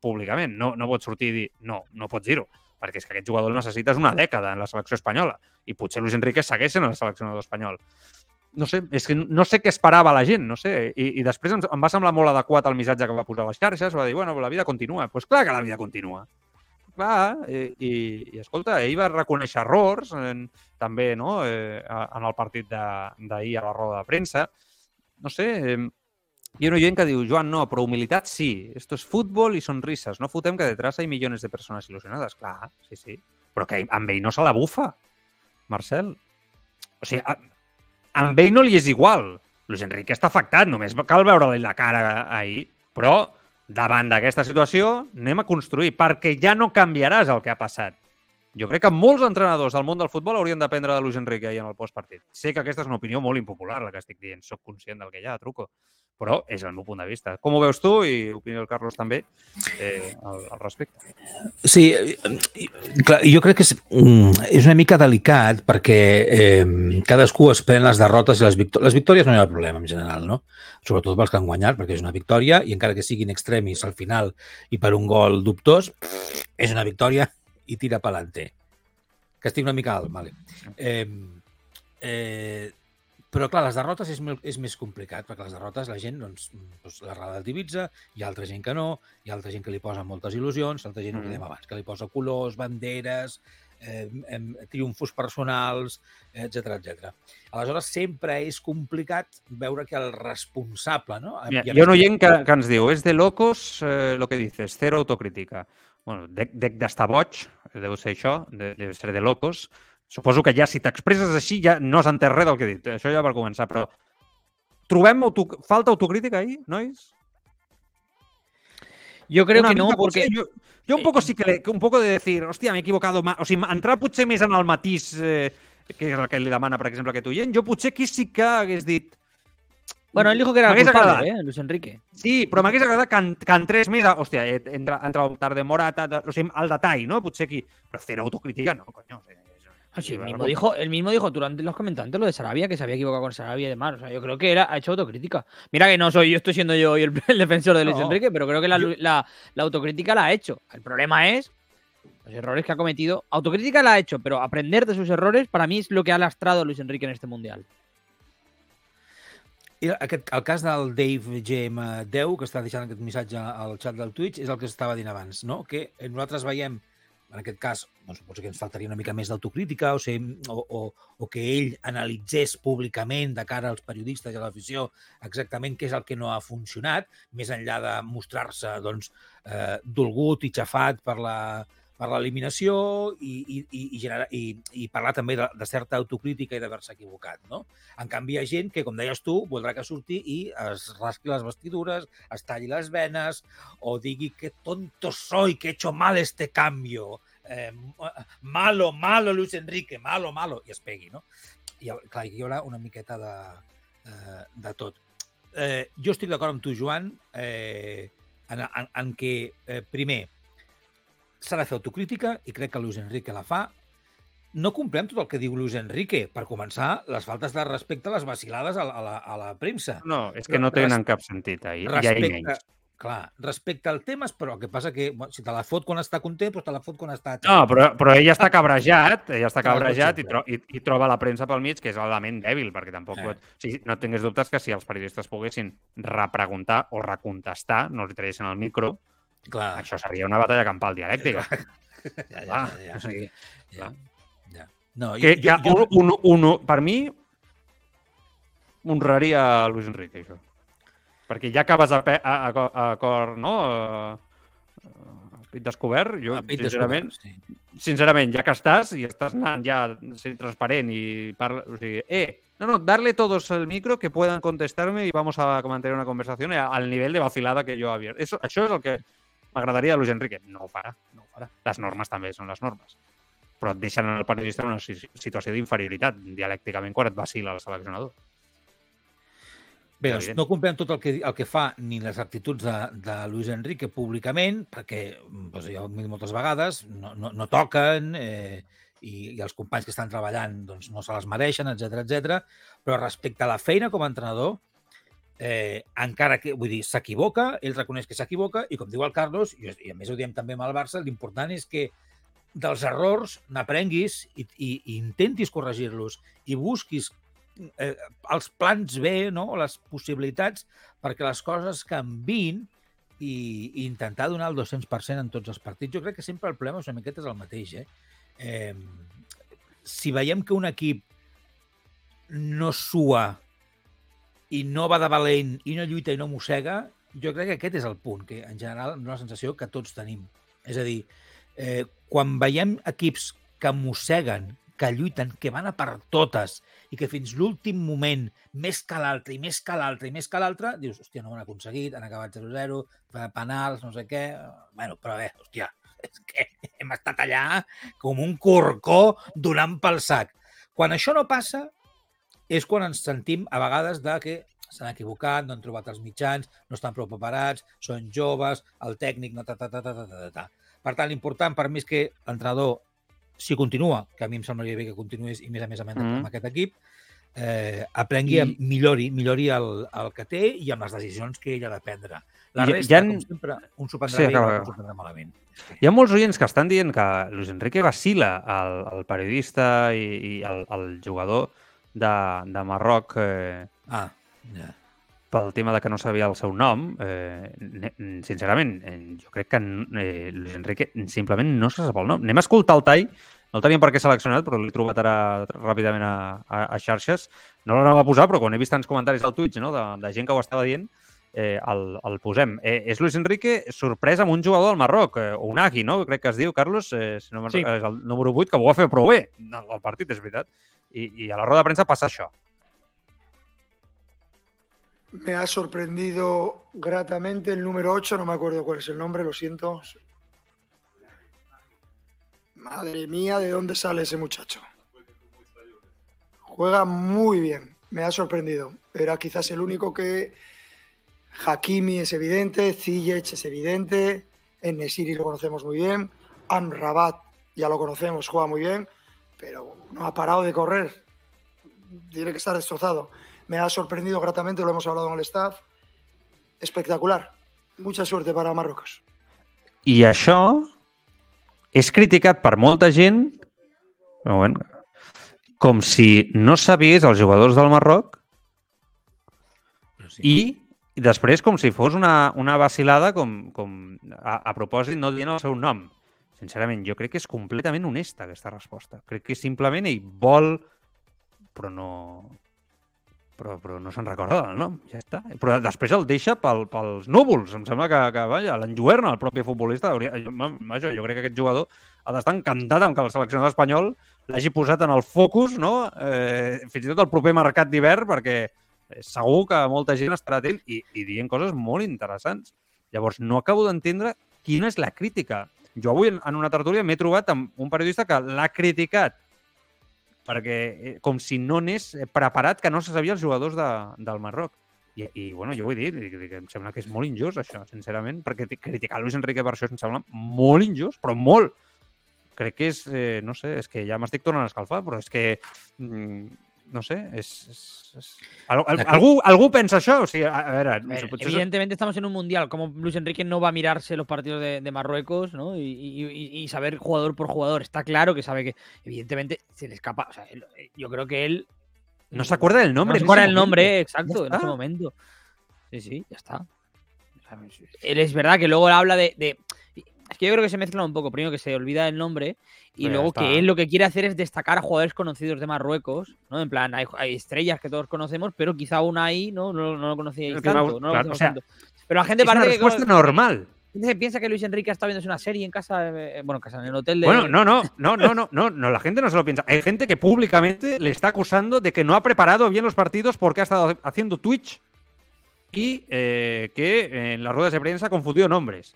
públicament. No, no pots sortir i dir, no, no pots dir-ho, perquè és que aquest jugador necessites una dècada en la selecció espanyola i potser Luis Enrique segueix en el seleccionador espanyol. No sé, és que no sé què esperava la gent, no sé. I, i després em, em va semblar molt adequat el missatge que va posar a les xarxes, va dir, bueno, la vida continua. Doncs pues clar que la vida continua clar, i, i, i escolta, ell va reconèixer errors en, també no? eh, en el partit d'ahir a la roda de premsa. No sé, eh, hi ha gent que diu, Joan, no, però humilitat sí. Esto es fútbol i sonrises. No fotem que detrás hay millones de persones il·lusionades. Clar, sí, sí. Però que amb ell no se la bufa, Marcel. O sigui, a, amb ell no li és igual. Luis Enrique està afectat, només cal veure-li la cara ahir. Però davant d'aquesta situació anem a construir, perquè ja no canviaràs el que ha passat. Jo crec que molts entrenadors del món del futbol haurien d'aprendre de Luis Enrique ahir en el postpartit. Sé que aquesta és una opinió molt impopular, la que estic dient. Soc conscient del que hi ha, truco. Però és el meu punt de vista. Com ho veus tu i opinió del Carlos també eh, al, al respecte? Sí, clar, jo crec que és, mm, és una mica delicat perquè eh, cadascú es pren les derrotes i les victòries. Les victòries no hi ha problema en general, no? Sobretot pels que han guanyat, perquè és una victòria i encara que siguin extremis al final i per un gol dubtós, és una victòria i tira pelante. Que estic una mica alt, vale. Eh, eh, però, clar, les derrotes és, és més complicat, perquè les derrotes la gent doncs, doncs, les relativitza, hi ha altra gent que no, hi ha altra gent que li posa moltes il·lusions, altra gent, mm. dèiem abans, que li posa colors, banderes, eh, eh, triomfos personals, etc etc. Aleshores, sempre és complicat veure que el responsable... No? Mira, hi ha un oient que, que ens diu, és de locos eh, lo que dices, cero autocrítica bueno, dec, d'estar boig, deu ser això, de, deu ser de locos. Suposo que ja si t'expresses així ja no s'entén res del que he dit. Això ja per començar, però trobem auto... falta autocrítica ahí, nois? Yo creo Una que no, porque Jo, jo un poco sí que, le, que un poco de decir, hòstia, m'he equivocado más. O sigui, entrar potser més en el matís eh, que és el que li demana, per exemple, aquest oient, jo potser aquí sí que hagués dit Bueno, él dijo que era culpable, agradat. ¿eh? Luis Enrique. Sí, però m'hagués agradat que, en, que entrés més a... Hòstia, eh, entra, entra el tard de Morata, de, o sigui, al detall, no? Potser aquí... Però fer autocrítica, no, coño. Ah, el, mismo dijo, el mismo dijo durante los comentarios lo de Sarabia, que se había equivocado con Sarabia y demás. O sea, yo creo que era, ha hecho autocrítica. Mira que no soy yo, estoy siendo yo hoy el, el defensor de Luis No, Enrique, pero creo que la, yo- la- la autocrítica la ha hecho. El problema es los errores que ha cometido. Autocrítica la ha hecho, pero aprender de sus errores para mí es lo que ha lastrado a Luis Enrique en este mundial. I aquest, el cas del Dave GM10, que està deixant aquest missatge al xat del Twitch, és el que estava dient abans, no? que nosaltres veiem, en aquest cas, doncs, potser que ens faltaria una mica més d'autocrítica o, ser, o, o, o que ell analitzés públicament de cara als periodistes i a l'afició exactament què és el que no ha funcionat, més enllà de mostrar-se doncs, eh, dolgut i xafat per la per l'eliminació i, i, i, i, generar, i, i parlar també de, de certa autocrítica i d'haver-se equivocat. No? En canvi, hi ha gent que, com deies tu, voldrà que surti i es rasqui les vestidures, es talli les venes o digui que tonto soy, que he hecho mal este cambio. Eh, malo, malo, Luis Enrique, malo, malo. I es pegui, no? I clar, hi haurà una miqueta de, eh, de tot. Eh, jo estic d'acord amb tu, Joan, eh, en, en, en que, eh, primer, s'ha de fer autocrítica i crec que Luis Enrique la fa. No comprem tot el que diu Luis Enrique. Per començar, les faltes de respecte, les vacilades a la, a la, a la premsa. No, és que no Res- tenen cap sentit ahir. Ja hi Respecte, menys. clar, respecte al temes, però el que passa que bueno, si te la fot quan està content, doncs te la fot quan està... No, però, però ell està cabrejat, ell està cabrejat i, tro i, i troba la premsa pel mig, que és l'element dèbil, perquè tampoc... Eh. Eh. O sigui, no tingués dubtes que si els periodistes poguessin repreguntar o recontestar, no li traguessin el micro, Clar, això seria una batalla campal dialèctica. ja, ja, ja, ja, o sigui, ja, ja. No, que, que un, un, un, per mi, honraria a Luis Enrique, això. Perquè ja acabes a, a, a, a cor, no? A, a pit descobert, jo, a pit sincerament, descobert, sí. sincerament, ja que estàs i estàs anant ja sent transparent i parla, o sigui, eh, no, no, darle todos el micro que puedan contestarme y vamos a mantener una conversación al nivel de vacilada que yo había. Eso, això és el que m'agradaria Luis Enrique. No ho farà, no ho farà. Les normes també són les normes. Però et deixen el periodista en una si- situació d'inferioritat dialècticament quan et vacila el seleccionador. Bé, doncs no comprem tot el que, el que fa ni les actituds de, de Luis Enrique públicament, perquè doncs, ja ho hem dit moltes vegades, no, no, no toquen eh, i, i els companys que estan treballant doncs, no se les mereixen, etc etc. però respecte a la feina com a entrenador, eh, encara que, vull dir, s'equivoca, ell reconeix que s'equivoca i com diu el Carlos, i, i a més ho diem també amb el Barça, l'important és que dels errors n'aprenguis i, i, i intentis corregir-los i busquis eh, els plans B, no? les possibilitats perquè les coses canvin i, i intentar donar el 200% en tots els partits. Jo crec que sempre el problema una miqueta és el mateix. Eh? Eh, si veiem que un equip no sua i no va de valent i no lluita i no mossega, jo crec que aquest és el punt, que en general és una sensació que tots tenim. És a dir, eh, quan veiem equips que mosseguen, que lluiten, que van a per totes i que fins l'últim moment, més que l'altre, i més que l'altre, i més que l'altre, dius, hòstia, no ho han aconseguit, han acabat 0-0, penals, no sé què... Bueno, però bé, hòstia, és que hem estat allà com un corcó donant pel sac. Quan això no passa, és quan ens sentim a vegades de que s'han equivocat, no han trobat els mitjans, no estan prou preparats, són joves, el tècnic... No, ta, ta, ta, ta, ta, ta, ta. Per tant, l'important per mi és que l'entrenador, si continua, que a mi em semblaria bé que continués i més a més a més Mhm. amb aquest equip, eh, aprengui, I- millori, millori el, el que té i amb les decisions que ell ha de prendre. La resta, han- com sempre, un s'ho prendrà Sí, bé i acaba, acaba. s'ho prendrà malament. Hi ha molts oients que estan dient que Luis Enrique vacila al, al periodista i, i al, al jugador de, de Marroc eh, Ah, ja. pel tema de que no sabia el seu nom. Eh, sincerament, eh, jo crec que eh, Luis Enrique simplement no se sap el nom. Anem a escoltar el tall. No el teníem per què seleccionat, però l'he trobat ara ràpidament a, a, a xarxes. No l'anava a posar, però quan he vist tants comentaris al Twitch no, de, de gent que ho estava dient, eh, el, el posem. Eh, és Luis Enrique sorprès amb un jugador del Marroc, eh, Unagi, no? Crec que es diu, Carlos, eh, si no Sí. és el número 8, que ho va fer prou bé el partit, és veritat. I, I a la roda de premsa passa això. Me ha sorprendido gratamente el número 8, no me acuerdo cuál es el nombre, lo siento. Madre mía, ¿de dónde sale ese muchacho? Juega muy bien, me ha sorprendido. Era quizás el único que... Hakimi es evidente, Ziyech es evidente, Enesiri lo conocemos muy bien, Amrabat ya lo conocemos, juega muy bien, pero no ha parado de correr. Tiene que estar destrozado. Me ha sorprendido gratamente, lo hemos hablado en el staff. Espectacular. Mucha suerte para Marruecos. I això és criticat per molta gent moment, com si no sabés els jugadors del Marroc sí. i, i després com si fos una, una vacilada com, com a, a propòsit no dient el seu nom. Sincerament, jo crec que és completament honesta aquesta resposta. Crec que simplement ell vol, però no però, però no se'n recorda del nom, ja està. Però després el deixa pel, pels núvols. Em sembla que, que vaja, l'enlluerna el propi futbolista. Jo, jo crec que aquest jugador ha d'estar encantat amb que el seleccionador espanyol l'hagi posat en el focus, no? Eh, fins i tot el proper mercat d'hivern, perquè segur que molta gent estarà atent i, i dient coses molt interessants. Llavors, no acabo d'entendre quina és la crítica. Jo avui en una tertúlia m'he trobat amb un periodista que l'ha criticat perquè eh, com si no anés eh, preparat que no se sabia els jugadors de, del Marroc. I, I, bueno, jo vull dir, dic, em sembla que és molt injust, això, sincerament, perquè ti- criticar Luis Enrique per això em sembla molt injust, però molt. Crec que és, eh, no sé, és que ja m'estic tornant a escalfar, però és que, mm, no sé, és... és, és... Al, al, Aquí- algú, algú pensa això? O sigui, a, a veure, A ver, potser és- evidentemente estamos en un mundial. Como Luis Enrique no va a mirarse los partidos de, de Marruecos ¿no? y, y- y- y saber jugador por jugador. Está claro que sabe que, evidentemente, se le escapa. O sea, él- yo creo que él. no se acuerda del nombre. No se acuerda el momento. nombre, exacto, en ese está. momento. Sí, sí, ya está. Él es verdad que luego habla de, de- Es que yo creo que se mezclan un poco. Primero que se olvida el nombre y luego está. que él lo que quiere hacer es destacar a jugadores conocidos de Marruecos, ¿no? En plan, hay, hay estrellas que todos conocemos, pero quizá una ahí no, no, no lo conocíais que tanto. no lo claro, o sea, tanto. Pero la gente Es una parece que respuesta como- normal. gente se piensa que Luis Enrique está viendo una serie en casa, eh, bueno, en casa, en el hotel de. Bueno, no, no, no, no, no, no, no, la gente no se lo piensa. Hay gente que públicamente le está acusando de que no ha preparado bien los partidos porque ha estado haciendo Twitch y eh, que en las ruedas de prensa ha confundido nombres.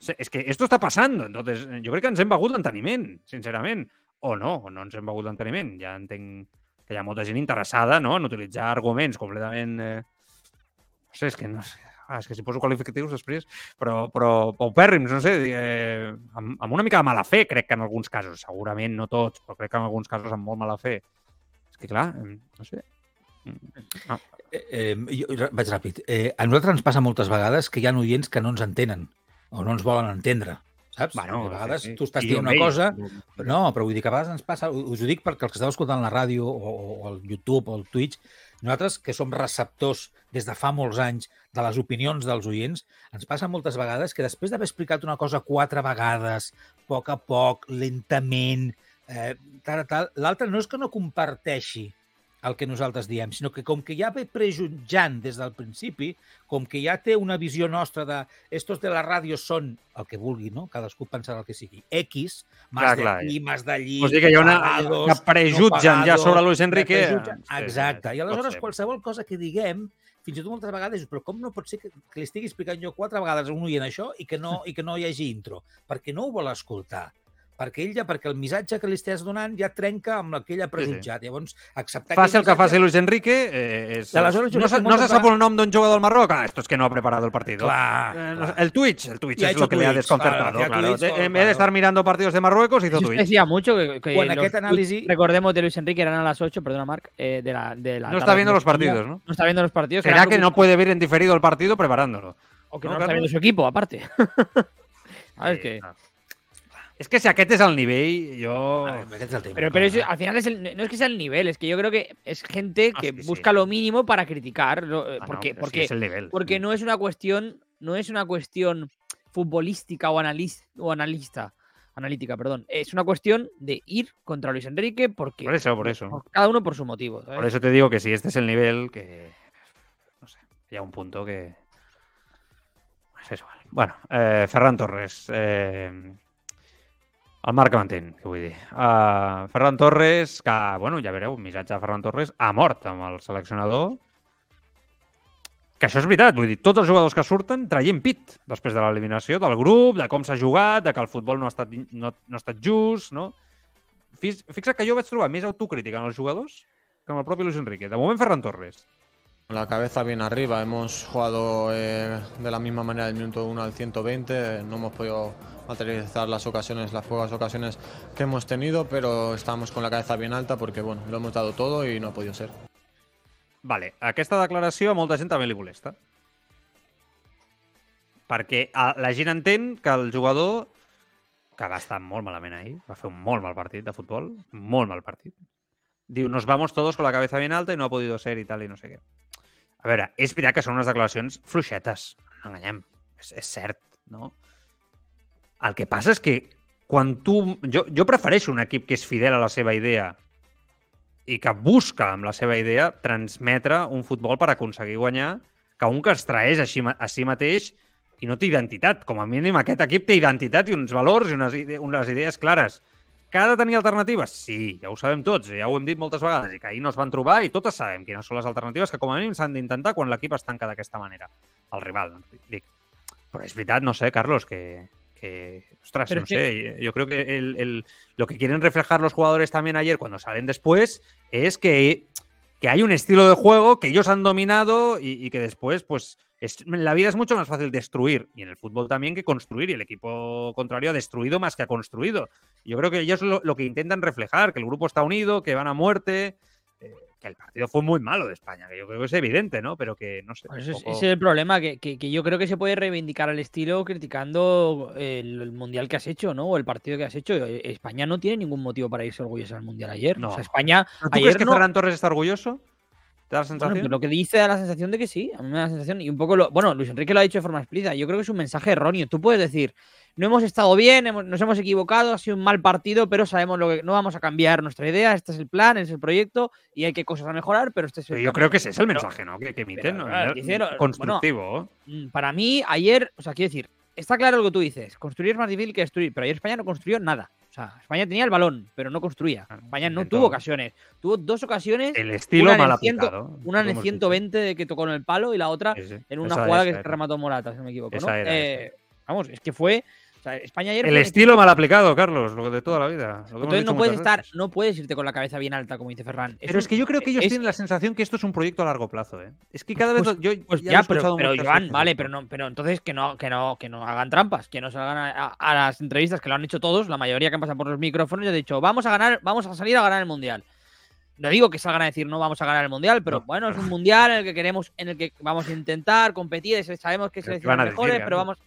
Es que esto está pasando, entonces yo creo que ens hem begut d'enteniment, sincerament. O no, o no ens hem begut d'enteniment. Ja entenc que hi ha molta gent interessada no? en utilitzar arguments completament... Eh... No sé, és que no sé. Ah, és que si poso qualificatius després, però, però paupèrrims, no sé, eh, amb, amb una mica de mala fe, crec que en alguns casos, segurament no tots, però crec que en alguns casos amb molt mala fe. És que clar, no sé. No. Eh, eh, jo vaig ràpid. Eh, a nosaltres ens passa moltes vegades que hi ha oients que no ens entenen o no ens volen entendre, saps? Bueno, a vegades sí, sí. tu estàs dient una cosa, però no, però vull dir que a vegades ens passa, us ho dic perquè els que esteu escoltant la ràdio o, o, o el YouTube o el Twitch, nosaltres que som receptors des de fa molts anys de les opinions dels oients, ens passa moltes vegades que després d'haver explicat una cosa quatre vegades, a poc a poc, lentament, eh, tal, tal, l'altre no és que no comparteixi el que nosaltres diem, sinó que com que ja ve prejutjant des del principi, com que ja té una visió nostra de estos de la ràdio són el que vulgui, no? Cadascú pensarà el que sigui. X, clar. d'aquí, más d'allí, Vols dir que hi ha una pagados, que prejutgen ja pagados, sobre Luis Enrique? Exacte. I aleshores qualsevol cosa que diguem, fins i tot moltes vegades, però com no pot ser que, que li estigui explicant jo quatre vegades a un oient això i que no, i que no hi hagi intro? Perquè no ho vol escoltar perquè ell ja, perquè el missatge que li estàs donant ja trenca amb el que ell ha prejutjat. Llavors, acceptar Faci el que missatge- faci Luis Enrique, eh, és... Aleshores no, se, no se sap el nom d'un jugador del Marroc? Ah, esto es que no ha preparado el partido. Clar, Eh, clar. el Twitch, el Twitch es lo que le ha desconcertado. claro, hacía claro. Twitch, De- todo, en vez de estar mirando partidos de Marruecos, hizo Eso Twitch. decía mucho que, que Bueno, los anàlisi- recordemos de Luis Enrique eran a las 8, perdona Marc, eh, de la, de la No está viendo los partidos, ¿no? No está viendo los partidos. Será que no puede ver en diferido el partido preparándolo. O que ¿no, no, está viendo su equipo, aparte. ¿Sabes Sí, qué? És que si aquest és el nivell, jo... Ah, aquest és el tema. Pero, pero eso, al final es el- no es que sea el nivel, es que yo creo que es gente Ah, que sí. busca lo mínimo para criticar. ¿no? Eh, Ah, no, porque sí porque, es el nivel. porque no es una cuestión, no es una cuestión futbolística o, analis- o analista, analítica, perdón. Es una cuestión de ir contra Luis Enrique porque Por eso, por eso. cada uno por su motivo. ¿sabes? Por eso te digo que si este es el nivel, que... No sé. Ha un punto que... Igual. Bueno, eh, Ferran Torres. Eh, el Marc m'entén, què vull dir. Uh, Ferran Torres, que, bueno, ja veureu, missatge de Ferran Torres, ha mort amb el seleccionador. Que això és veritat, vull dir, tots els jugadors que surten traient pit després de l'eliminació del grup, de com s'ha jugat, de que el futbol no ha estat, no, no ha estat just, no? Fix- Fixa't que jo vaig trobar més autocrítica en els jugadors que amb el propi Luis Enrique. De moment, Ferran Torres. La cabeza bien arriba, hemos jugado eh, de la misma manera del minuto 1 al 120, no hemos podido materializar las ocasiones, las pocas ocasiones que hemos tenido, pero estamos con la cabeza bien alta porque bueno, lo hemos dado todo y no ha podido ser. Vale, aquesta declaració a molta gent també li molesta. Perquè a, la gent entén que el jugador, que va estar molt malament ahir, va un molt mal partit de futbol, molt mal partit, nos vamos todos con la cabeza bien alta y no ha podido ser i tal i no sé què. A veure, és veritat que són unes declaracions fluixetes, no enganyem, és, és cert, no? El que passa és que quan tu... Jo, jo prefereixo un equip que és fidel a la seva idea i que busca amb la seva idea transmetre un futbol per aconseguir guanyar que un que es traeix a si, a si mateix i no té identitat. Com a mínim aquest equip té identitat i uns valors i unes, ide unes idees clares. Que ha de tenir alternatives? Sí, ja ho sabem tots, ja ho hem dit moltes vegades, i que ahir no es van trobar i totes sabem quines són les alternatives que com a mínim s'han d'intentar quan l'equip es tanca d'aquesta manera. El rival, dic. Però és veritat, no sé, Carlos, que, que ostras, Pero no que- sé, yo creo que el, el- lo que quieren reflejar los jugadores también ayer cuando salen después es que, que hay un estilo de juego que ellos han dominado y, y que después, pues, es, en la vida es mucho más fácil destruir y en el fútbol también que construir y el equipo contrario ha destruido más que ha construido. Yo creo que ellos lo, lo que intentan reflejar, que el grupo está unido, que van a muerte, eh, que el partido fue muy malo de España, que yo creo que es evidente, ¿no? Pero que no sé. Pues ese, es, poco- ese es el problema, que, que- que yo creo que se puede reivindicar al estilo criticando el, el mundial que has hecho, ¿no? O el partido que has hecho. Eh, España no tiene ningún motivo para irse orgullosa al mundial ayer. No. O sea, España. ¿Pero ¿Tú ayer crees que no- Ferran Torres está orgulloso? ¿Te da la sensación? lo que dice da la sensación de que sí. A mí me da la sensación. Y un poco lo. Bueno, Luis Enrique lo ha dicho de forma explícita. Yo creo que es un mensaje erróneo. Tú puedes decir, no hemos estado bien, hemos- nos hemos equivocado, ha sido un mal partido, pero sabemos lo que. No vamos a cambiar nuestra idea. Este es el plan, este es el proyecto y hay que cosas a mejorar, pero este es el yo plan". creo que ese es el mensaje, ¿no? Que, que emiten. Constructivo. Mm, Para mí, ayer, o sea, quiero decir, está claro lo que tú dices. Construir es más difícil que destruir, pero ayer España no construyó nada. O sea, España tenía el balón, pero no construía. España no intentó. tuvo ocasiones. Tuvo dos ocasiones, el estilo mal aplicado. una en el hemos 120 de que tocó en el palo y la otra en una Esa- jugada que remató Morata, si no me equivoco. ¿no? Esa era, Eh, Vamos, es que fue. O sea, España ayer. El estilo mal aplicado, Carlos, lo de toda la vida. Entonces no puedes estar, veces. no puedes irte con la cabeza bien alta, como dice Ferran. Pero es que yo creo que ellos es- tienen la sensación que esto es un proyecto a largo plazo, ¿eh? Es que cada vez Pues- yo Pues ya, ya, pero, pero Joan, veces vale, pero no, pero entonces que no, que no, que no hagan trampas, que no salgan a, a- a las entrevistas que lo han hecho todos, la mayoría que han pasado por los micrófonos y han dicho, vamos a ganar, vamos a salir a ganar el mundial. No digo que salgan a decir no vamos a ganar el mundial, pero No, bueno, es un mundial en el que queremos, en el que vamos a intentar competir, sabemos que Pero ¿qué selecciones van a decir, mejores, pero vamos.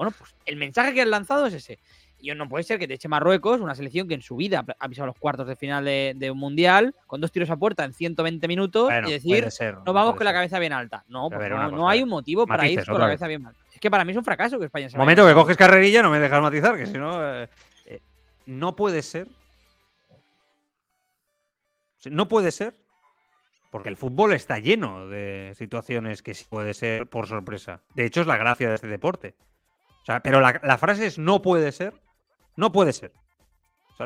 Bueno, pues el mensaje que han lanzado es ese. Y no puede ser que te eche Marruecos, una selección que en su vida ha pisado los cuartos de final de, de un mundial, con dos tiros a puerta en 120 minutos, Bueno, y decir, ser, no vamos con la cabeza bien alta. No, pues no, hay un motivo para matices, ir con la cabeza bien alta. Es que para mí es un fracaso que España se vaya momento que coges carrerilla, no me dejas matizar, que si no. eh, eh, no puede ser. No puede ser. Porque el fútbol está lleno de situaciones que sí puede ser por sorpresa. De hecho, es la gracia de este deporte. O sea, pero la, la frase es no puede ser. No puede ser.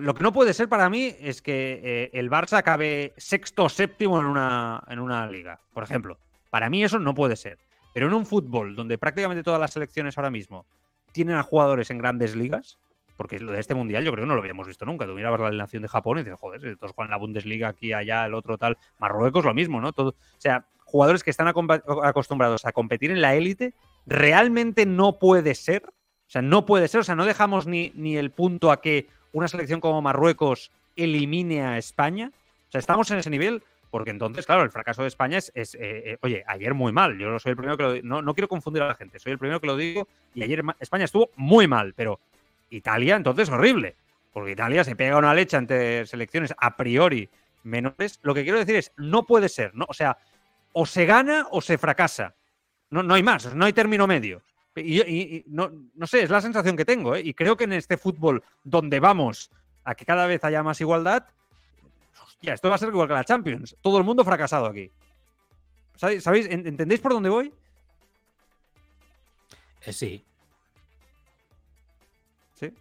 Lo que no puede ser para mí es que eh, el Barça acabe sexto o séptimo en una, en una liga, por ejemplo. Para mí eso no puede ser. Pero en un fútbol donde prácticamente todas las selecciones ahora mismo tienen a jugadores en grandes ligas, porque lo de este mundial yo creo que no lo habíamos visto nunca. Tú mirabas la alineación de Japón y dices, joder, todos juegan la Bundesliga aquí, allá, el otro tal. Marruecos lo mismo, ¿no? Todo, o sea, jugadores que están acostumbrados a competir en la élite, realmente no puede ser. O sea, no puede ser. O sea, no dejamos ni, ni el punto a que una selección como Marruecos elimine a España. O sea, estamos en ese nivel. Porque entonces, claro, el fracaso de España es, es, eh, eh, oye, ayer muy mal. Yo soy el primero que lo no, no quiero confundir a la gente, soy el primero que lo digo. Y ayer España estuvo muy mal, pero Italia entonces horrible. Porque Italia se pega una leche ante selecciones a priori menores. Lo que quiero decir es, no puede ser, ¿no? O sea, o se gana o se fracasa. No, no hay más, no hay término medio. Y, y- y no, no sé, es la sensación que tengo, ¿eh? Y creo que en este fútbol donde vamos a que cada vez haya más igualdad, hostia, esto va a ser igual que la Champions. Todo el mundo fracasado aquí. ¿Sabéis? ¿Sabéis? ¿En- ¿Entendéis por dónde voy? Eh, sí, Sí.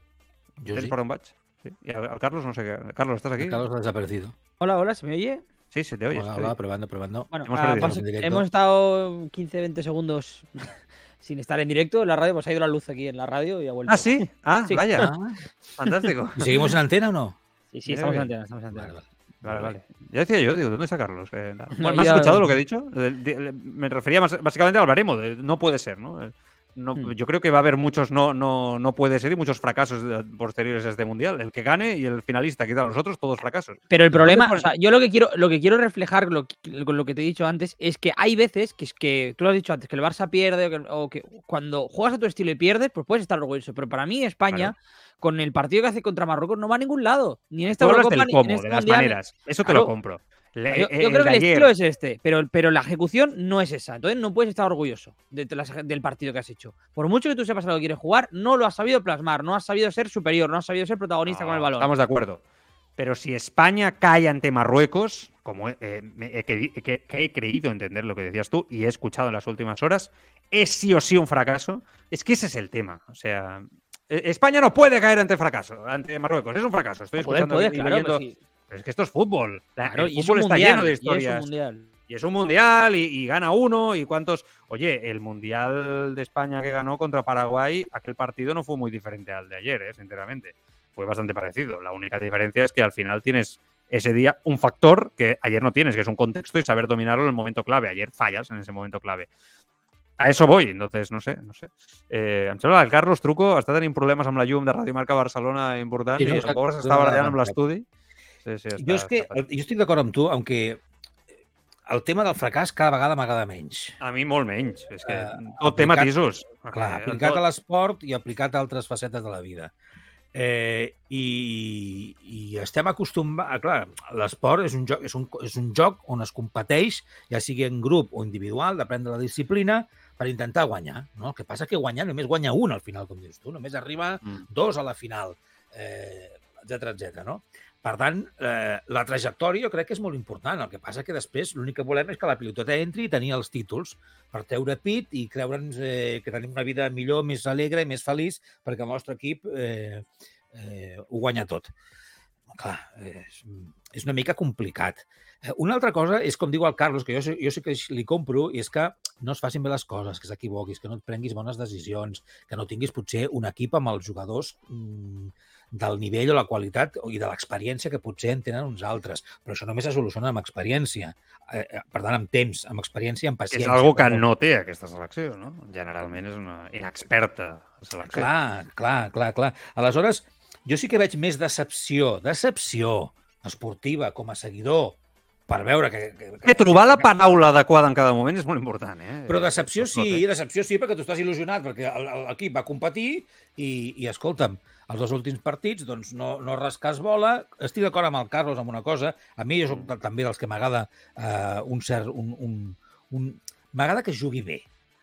¿Entendéis sí. por? Sí. I el, el Carlos no sé qué. Carlos, ¿estás aquí? Carlos ha desaparecido. Hola, hola, ¿se me oye? Sí, se te oye. Hola, hola, probando, probando. Bueno, Hemos ah, hemos estado 15-20 segundos sin estar en directo en la radio, pues ha ido la luz aquí en la radio y ha vuelto. Ah, sí. Ah, Sí. vaya. Ah, Fantástico. ¿Y seguimos en antena o no? Sí, sí, estamos en antena, estamos en antena. Vale, vale. Vale, vale. Ya decía yo, digo, ¿dónde está Carlos? Eh. No, ¿Me has ya- escuchado lo que he dicho? Me refería más- básicamente al baremo. de no puede ser, ¿no? No- Hmm. Yo creo que va a haber muchos no, no, no puede ser y muchos fracasos posteriores a este mundial. El que gane y el finalista, quita los otros, todos fracasos. Pero el problema, o sea, yo lo que quiero, lo que quiero reflejar lo con lo que te he dicho antes es que hay veces que es que tú lo has dicho antes, que el Barça pierde o que, o que cuando juegas a tu estilo y pierdes, pues puedes estar orgulloso. Pero para mí, España, con el partido que hace contra Marruecos, no va a ningún lado. Ni en esta Eurocopa, del ni en este de las Mundial, maneras. Eso te Claro. lo compro. Yo, eh, yo creo que el ayer- estilo es este, pero, pero la ejecución no es esa. Entonces no puedes estar orgulloso de, de las- del partido que has hecho. Por mucho que tú sepas a lo que quieres jugar, no lo has sabido plasmar, no has sabido ser superior, no has sabido ser protagonista con el balón. Estamos de acuerdo. Pero si España cae ante Marruecos, como eh, he, que- he creído entender lo que decías tú y he escuchado en las últimas horas, es sí o sí un fracaso. Es que ese es el tema. O sea, eh, España no puede caer ante fracaso, ante Marruecos. Es un fracaso. Estoy Poder, escuchando poder, y claro, leyendo- sí. Pero es que esto es fútbol. La- Claro, el y es fútbol un está mundial, lleno de y es un historias. mundial. Y es un mundial y, y gana uno y cuántos... Oye, el mundial de España que ganó contra Paraguay, aquel partido no fue muy diferente al de ayer, ¿eh? sinceramente. Fue bastante parecido. La única diferencia es que al final tienes ese día un factor que ayer no tienes, que es un contexto y saber dominarlo en el momento clave. Ayer fallas en ese momento clave. A eso voy, entonces, no sé, no sé. Eh, el Carlos Truco està tenint problemes amb la llum de Radio Marca Barcelona important Sí, i no, barallant amb l'estudi. Sí, sí, Jo, és que, està- jo estic d'acord amb tu, aunque el tema del fracàs cada vegada m'agrada menys. A mi molt menys. És que Eh, tot té matisos. Clar, Eh, aplicat tot- a l'esport i aplicat a altres facetes de la vida. Eh, i, I estem acostumats... Clar, l'esport és, un joc, és, un, és un joc on es competeix, ja sigui en grup o individual, depèn de la disciplina, per intentar guanyar. No? El que passa que guanyar només guanya un al final, com dius tu. Només arriba Mm. dos a la final, eh, etc etc. no? Per tant, eh, la trajectòria jo crec que és molt important. El que passa que després l'únic que volem és que la piloteta entri i tenir els títols per treure pit i creure'ns eh, que tenim una vida millor, més alegre i més feliç perquè el nostre equip eh, eh, ho guanya tot. Clar, és, és una mica complicat. Eh, Una altra cosa és, com diu el Carlos, que jo, jo sí que li compro, i és que no es facin bé les coses, que s'equivoquis, que no et prenguis bones decisions, que no tinguis potser un equip amb els jugadors mm, del nivell o la qualitat i de l'experiència que potser en tenen uns altres. Però això només se soluciona amb experiència. Eh, eh, per tant, amb temps, amb experiència amb És paciència. algo que no té aquesta selecció, no? Generalment és una inexperta selecció. Clar, clar, clar, clar. Aleshores, jo sí que veig més decepció, decepció esportiva com a seguidor per veure que... que, Que trobar la paraula adequada en cada moment és molt important, eh? Però decepció sí, decepció sí, perquè tu estàs il·lusionat, perquè l'equip va competir i, i escolta'm, els dos últims partits doncs no, no rascàs bola. Estic d'acord amb el Carlos amb una cosa. A mi jo soc també dels que m'agrada eh, un cert... Un, un, un... M'agrada que jugui bé.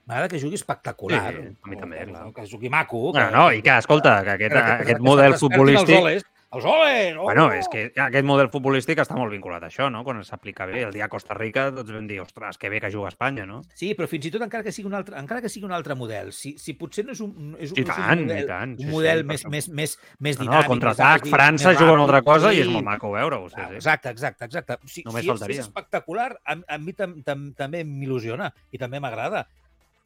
M'agrada que jugui espectacular. Sí, a mi també, que, clar. Que jugui maco. Bueno, no, i que, escolta, que aquest, que- que- aquest que model futbolístic... Els oles! Oh! Bueno, és que aquest model futbolístic està molt vinculat a això, no? Quan s'aplica bé. El dia a Costa Rica tots vam dir, ostres, que bé que juga Espanya, no? Sí, però fins i tot encara que sigui un altre, encara que sigui un altre model, si, si potser no és un, és, I no és tant, un model, i tant, sí, un sí, model per més, això. més, més, més No, no, dinàmic, el contraatac, àgil, França més juga una altra cosa i és sí. molt maco veure-ho. Sí, sí. Exacte, exacte, exacte. Si, Només si, és, és espectacular, a, a mi tam, tam, també m'il·lusiona i també m'agrada.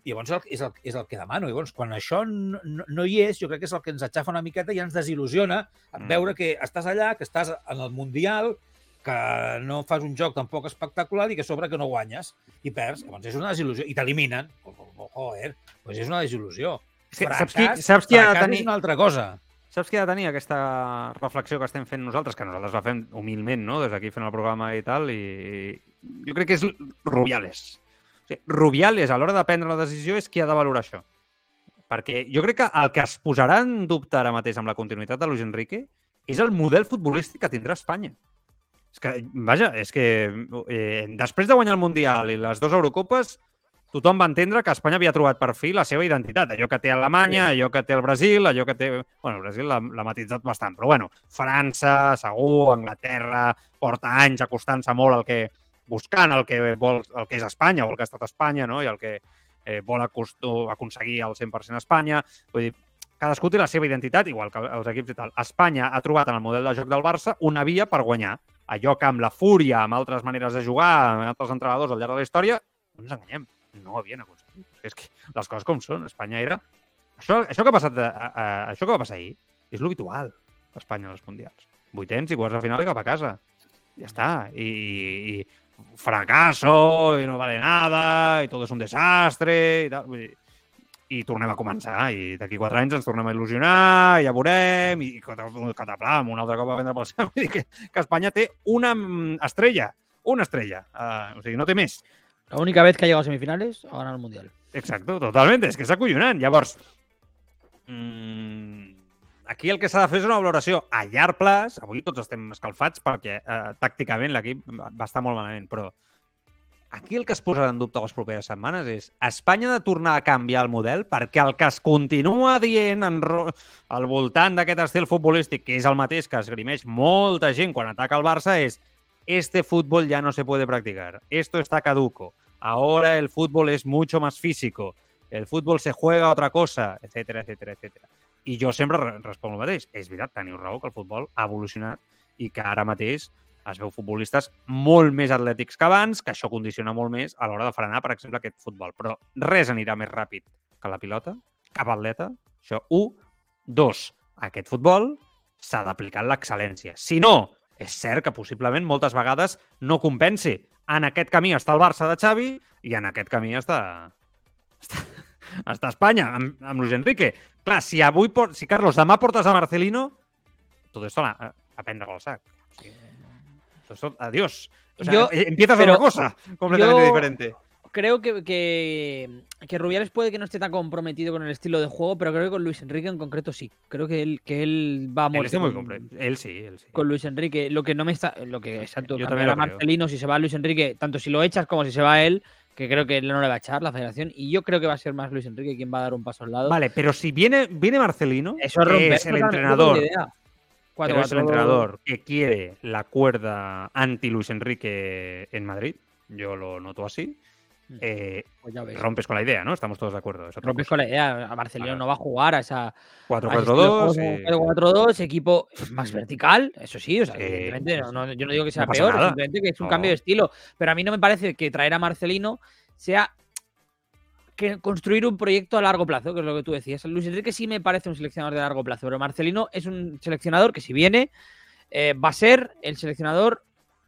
I llavors el, és, el, és el que demano. Llavors, quan això no, no, hi és, jo crec que és el que ens aixafa una miqueta i ens desil·lusiona Mm. mm. veure que estàs allà, que estàs en el Mundial, que no fas un joc tampoc espectacular i que sobre que no guanyes i perds. Llavors és una desil·lusió. I t'eliminen. Oh, oh, Joder, doncs és una desil·lusió. Que saps qui- saps qui ha de fracàs tenir- és una altra cosa. Saps qui ha de tenir aquesta reflexió que estem fent nosaltres, que nosaltres la fem humilment, no?, des d'aquí fent el programa i tal, i jo crec que és Rubiales. O sigui, Rubiales, a l'hora de prendre la decisió, és qui ha de valorar això. Perquè jo crec que el que es posarà en dubte ara mateix amb la continuïtat de Luis Enrique és el model futbolístic que tindrà Espanya. És que, vaja, és que eh, després de guanyar el Mundial i les dues Eurocopes, tothom va entendre que Espanya havia trobat per fi la seva identitat. Allò que té Alemanya, allò que té el Brasil, allò que té... Bueno, el Brasil l'ha matitzat bastant, però bueno, França, segur, Anglaterra, porta anys acostant-se molt al que, buscant el que, vol, el que és Espanya o el que ha estat Espanya no? i el que eh, vol aconseguir el 100% Espanya. Vull dir, cadascú té la seva identitat, igual que els equips i tal. Espanya ha trobat en el model de joc del Barça una via per guanyar. Allò que amb la fúria, amb altres maneres de jugar, amb altres entrenadors al llarg de la història, no ens enganyem, no havien aconseguit. És que les coses com són. Espanya era... Això, això que ha passat, a, a, això que va passar ahir és l'habitual a Espanya als Mundials. Vuitens i quarts de final i cap a casa. Ja està. I, i fracaso, i no vale nada, i tot és un desastre, i tal. Vull dir, i tornem a començar, i d'aquí quatre anys ens tornem a il·lusionar, i ja veurem, i cataplam, un altre cop a vendre pel cel. Vull dir que, que Espanya té una mm, estrella, una estrella. Uh, o sigui, no té més. La única vez que ha llegado a semifinales ha ganado el Mundial. Exacto, totalment. És que és acollonant. Llavors, mmm, aquí el que s'ha de fer és una valoració a llarg plaç. Avui tots estem escalfats perquè eh, tàcticament l'equip va estar molt malament, però aquí el que es posarà en dubte les properes setmanes és Espanya de tornar a canviar el model perquè el que es continua dient en ro... al voltant d'aquest estil futbolístic, que és el mateix que esgrimeix molta gent quan ataca el Barça, és este fútbol ya no se puede practicar, esto está caduco, ahora el fútbol es mucho más físico, el fútbol se juega otra cosa, etcètera, etcètera, etcètera. I jo sempre responc el mateix. És veritat, teniu raó que el futbol ha evolucionat i que ara mateix es veu futbolistes molt més atlètics que abans, que això condiciona molt més a l'hora de frenar, per exemple, aquest futbol. Però res anirà més ràpid que la pilota, cap atleta. Això, un. Dos, aquest futbol s'ha d'aplicar l'excel·lència. Si no, és cert que possiblement moltes vegades no compensi. En aquest camí està el Barça de Xavi i en aquest camí està, està, està Espanya, amb, amb Luis Enrique. Clar, si avui, si Carlos, demà portes a Marcelino, tot esto a, a prendre el sac. Esto, adiós. O sea, yo, empiezas pero, otra cosa completamente yo diferente. Creo que, que, que, Rubiales puede que no esté tan comprometido con el estilo de juego, pero creo que con Luis Enrique en concreto sí. Creo que él, que él va a morir. Él, muy él sí, él sí. Con Luis Enrique. Lo que no me está. Lo que exacto. Yo también a Marcelino, si se va Luis Enrique, tanto si lo echas como si se va él, que creo que no le va a echar la federación y yo creo que va a ser más Luis Enrique quien va a dar un paso al lado. Vale, pero si viene, viene Marcelino, Eso es, el entrenador, pero es el entrenador que quiere la cuerda anti Luis Enrique en Madrid, yo lo noto así. Eh, pues rompes con la idea, ¿no? Estamos todos de acuerdo. Rompes con la idea. A Marcelino claro. no va a jugar a esa 4-4-2. 4-4-2, equipo más vertical, eso sí. O sea, eh, no, no, yo no digo que sea no peor, simplemente que es un cambio de estilo. Pero a mí no me parece que traer a Marcelino sea que construir un proyecto a largo plazo, que es lo que tú decías. Luis Enrique sí me parece un seleccionador de largo plazo, pero Marcelino es un seleccionador que si viene eh, va a ser el seleccionador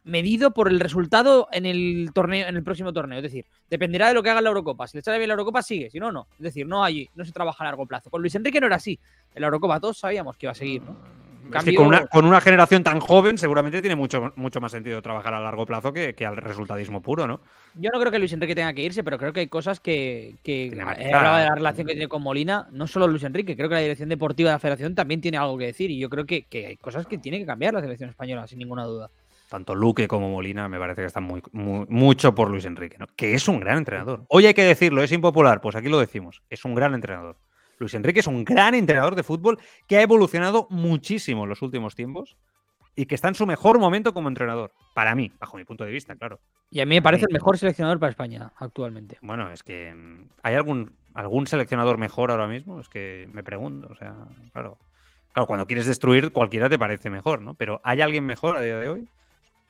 medido por el resultado en el torneo, en el próximo torneo. Es decir, dependerá de lo que haga en la Eurocopa. Si le sale bien la Eurocopa, sigue. Si no, no. Es decir, no hay, no se trabaja a largo plazo. Con Luis Enrique no era así. En la Eurocopa todos sabíamos que iba a seguir, ¿no? Es que con, una, con, una, generación tan joven, seguramente tiene mucho, mucho más sentido trabajar a largo plazo que, que, al resultadismo puro, ¿no? Yo no creo que Luis Enrique tenga que irse, pero creo que hay cosas que. que he hablado de la relación que tiene con Molina, no solo Luis Enrique, creo que la dirección deportiva de la federación también tiene algo que decir. Y yo creo que, que hay cosas que tiene que cambiar la selección española, sin ninguna duda tanto Luque como Molina me parece que están muy, muy, mucho por Luis Enrique, ¿no? que es un gran entrenador. Hoy hay que decirlo, es impopular, pues aquí lo decimos, es un gran entrenador. Luis Enrique es un gran entrenador de fútbol que ha evolucionado muchísimo en los últimos tiempos y que está en su mejor momento como entrenador, para mí, bajo mi punto de vista, claro. Y a mí me parece el mejor seleccionador para España actualmente. Bueno, es que mm, ¿hay algún, algún seleccionador mejor ahora mismo? Es que me pregunto, o sea, claro. Claro, cuando quieres destruir, cualquiera te parece mejor, ¿no? Pero ¿hay alguien mejor a día de hoy?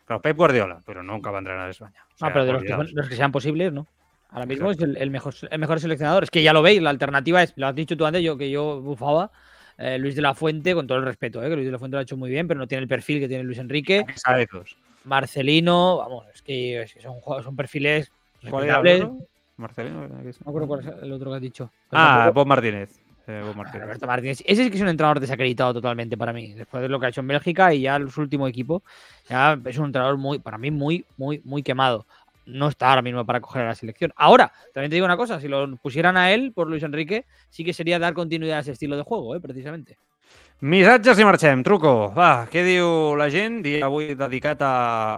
Claro, Pep Guardiola, pero nunca va a entrenar a España. O sea, ah, pero de los que, los que, sean posibles, ¿no? Ahora mismo Exacto. es el, el, mejor, el mejor seleccionador. Es que ya lo veis, la alternativa es, lo has dicho tú antes, yo que yo bufaba, eh, Luis de la Fuente, con todo el respeto, eh, que Luis de la Fuente lo ha hecho muy bien, pero no tiene el perfil que tiene Luis Enrique. Marcelino, vamos, es que, es que son, son perfiles. Marcelino. No acuerdo cuál es el otro que has dicho. Ah, tampoco... Bob Martínez. Eh, Martínez. Roberto Martínez. Ese sí que es un entrenador desacreditado totalmente para mí. Después de lo que ha hecho en Bélgica y ya su último equipo, ya es un entrenador muy, para mí, muy, muy, muy quemado. No está ahora mismo para coger a la selección. Ahora, también te digo una cosa, si lo pusieran a él por Luis Enrique, sí que sería dar continuidad a ese estilo de juego, eh, precisamente. Missatges i marxem. Truco, va, què diu la gent? Dia avui dedicat a,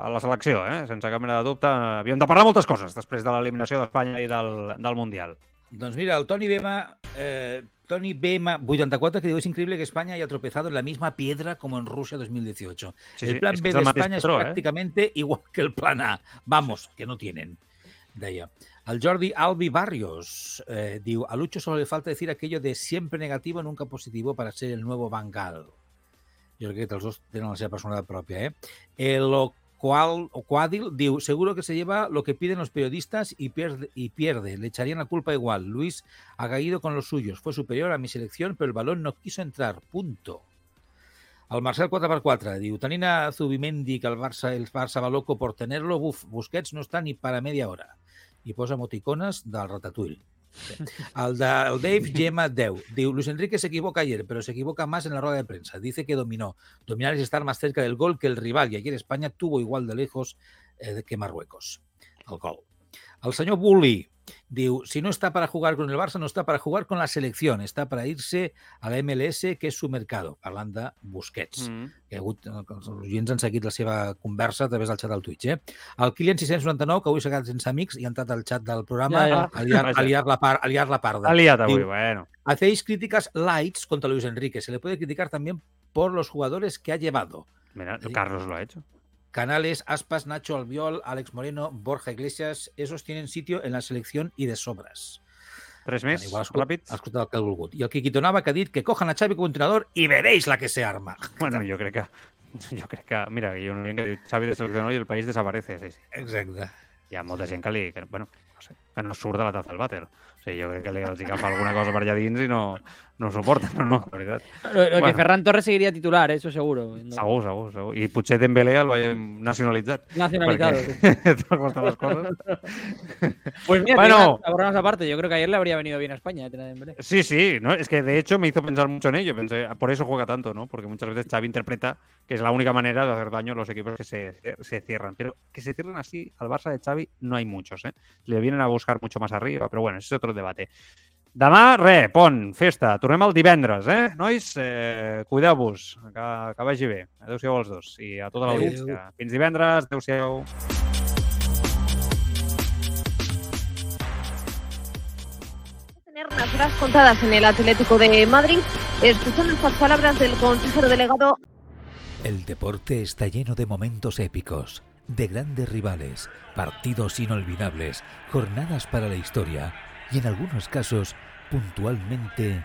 a la selecció, eh? sense cap mena de dubte. Havíem de parlar moltes coses després de l'eliminació d'Espanya i del, del Mundial. Doncs mira, el Toni Bema eh, Tony BM84 que digo, es increíble que España haya tropezado en la misma piedra como en Rusia 2018. Sí, el plan B de España es eh? prácticamente igual que el plan A. Vamos, que no tienen. Deia. El Jordi Albi Barrios eh, diu, a Lucho solo le falta decir aquello de siempre negativo, nunca positivo para ser el nuevo Bangal. Jo crec que els dos tenen la seva personalitat pròpia, eh? El Oquadil diu, seguro que se lleva lo que piden los periodistas y pierde, y pierde. Le echarían la culpa igual. Luis ha caído con los suyos. Fue superior a mi selección, pero el balón no quiso entrar. Punto. El Marcel 4x4 diu, tenint a Zubimendi que el Barça, el va loco por tenerlo, buf, Busquets no està ni para media hora. I posa emoticones del Ratatouille. El, de, el Dave Gemma 10 diu, Luis Enrique se equivoca ayer, pero se equivoca más en la rueda de prensa. Dice que dominó. Dominar es estar más cerca del gol que el rival y ayer España tuvo igual de lejos eh, que Marruecos. El gol. El senyor Bulli diu, si no está para jugar con el Barça, no está para jugar con la selección, está para irse a la MLS, que és su mercado, parlant de Busquets. Mm. que ha hagut, els oients han seguit la seva conversa a través del xat del Twitch. Eh? El Kilian 699, que avui s'ha quedat sense amics i ha entrat al xat del programa Ja, ja. a, liar, a, Vaja. liar la par, a liar la parda. Ha liat avui, Diu, bueno. Hacéis críticas lights contra Luis Enrique. Se le puede criticar también por los jugadores que ha llevado. Mira. Carlos lo ha hecho. Canales, Aspas, Nacho Albiol, Alex Moreno, Borja Iglesias, esos tienen sitio en la selección y de sobras. Tres Bueno, més, igual ha escut- ràpids. ha escoltat el que. I el Quiquito Nava que ha dit que cojan a Xavi como entrenador y veréis la que se arma. Bueno, jo crec que... Jo crec que... Mira, ha un que Xavi de seleccionador i el país desaparece. Sí, sí. Exacte. Hi ha molta gent que li... Que, bueno, no sé, que no surt de la taza del vàter. Sigui, jo crec que li agafa alguna cosa per allà dins i no, no ho suporten, no, no, la veritat. Lo, lo que Bueno. Ferran Torres seguiría titular, eso seguro. No- Segur, segur, segur. I potser Dembélé el veiem nacionalitzat. Nacionalizado. Perquè estan les coses. Pues mira, Bueno. bromas aparte, yo creo que ayer le habría venido bien a España eh, tener a Dembélé. Sí, sí, ¿no? es que de hecho me hizo pensar mucho en ello. Pensé, por eso juega tanto, ¿no? Porque muchas veces Xavi interpreta que es la única manera de hacer daño a los equipos que se, se cierran. Pero que se cierren así al Barça de Xavi no hay muchos, ¿eh? Le vienen a buscar mucho más arriba, pero bueno, ese es otro debate. Demà, re, pont, festa. Tornem el divendres, eh? Nois, eh, cuideu-vos, que, que vagi bé. Adéu-siau als dos i a tota l'audiència. Fins divendres, adéu-siau. tener unas horas contadas en el Atlético de Madrid. Escuchando estas palabras del consejero delegado El deporte está lleno de momentos épicos, de grandes rivales, partidos inolvidables, jornadas para la historia y en algunos casos, puntualmente,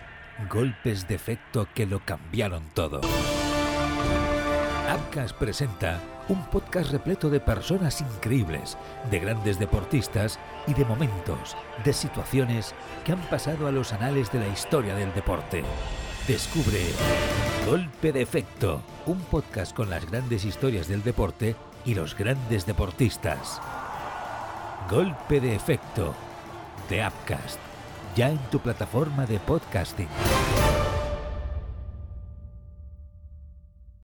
golpes de efecto que lo cambiaron todo. Abcas presenta un podcast repleto de personas increíbles, de grandes deportistas y de momentos, de situaciones que han pasado a los anales de la historia del deporte. Descubre Golpe de Efecto, un podcast con las grandes historias del deporte y los grandes deportistas. Golpe de Efecto, de Upcast, ya en tu plataforma de podcasting.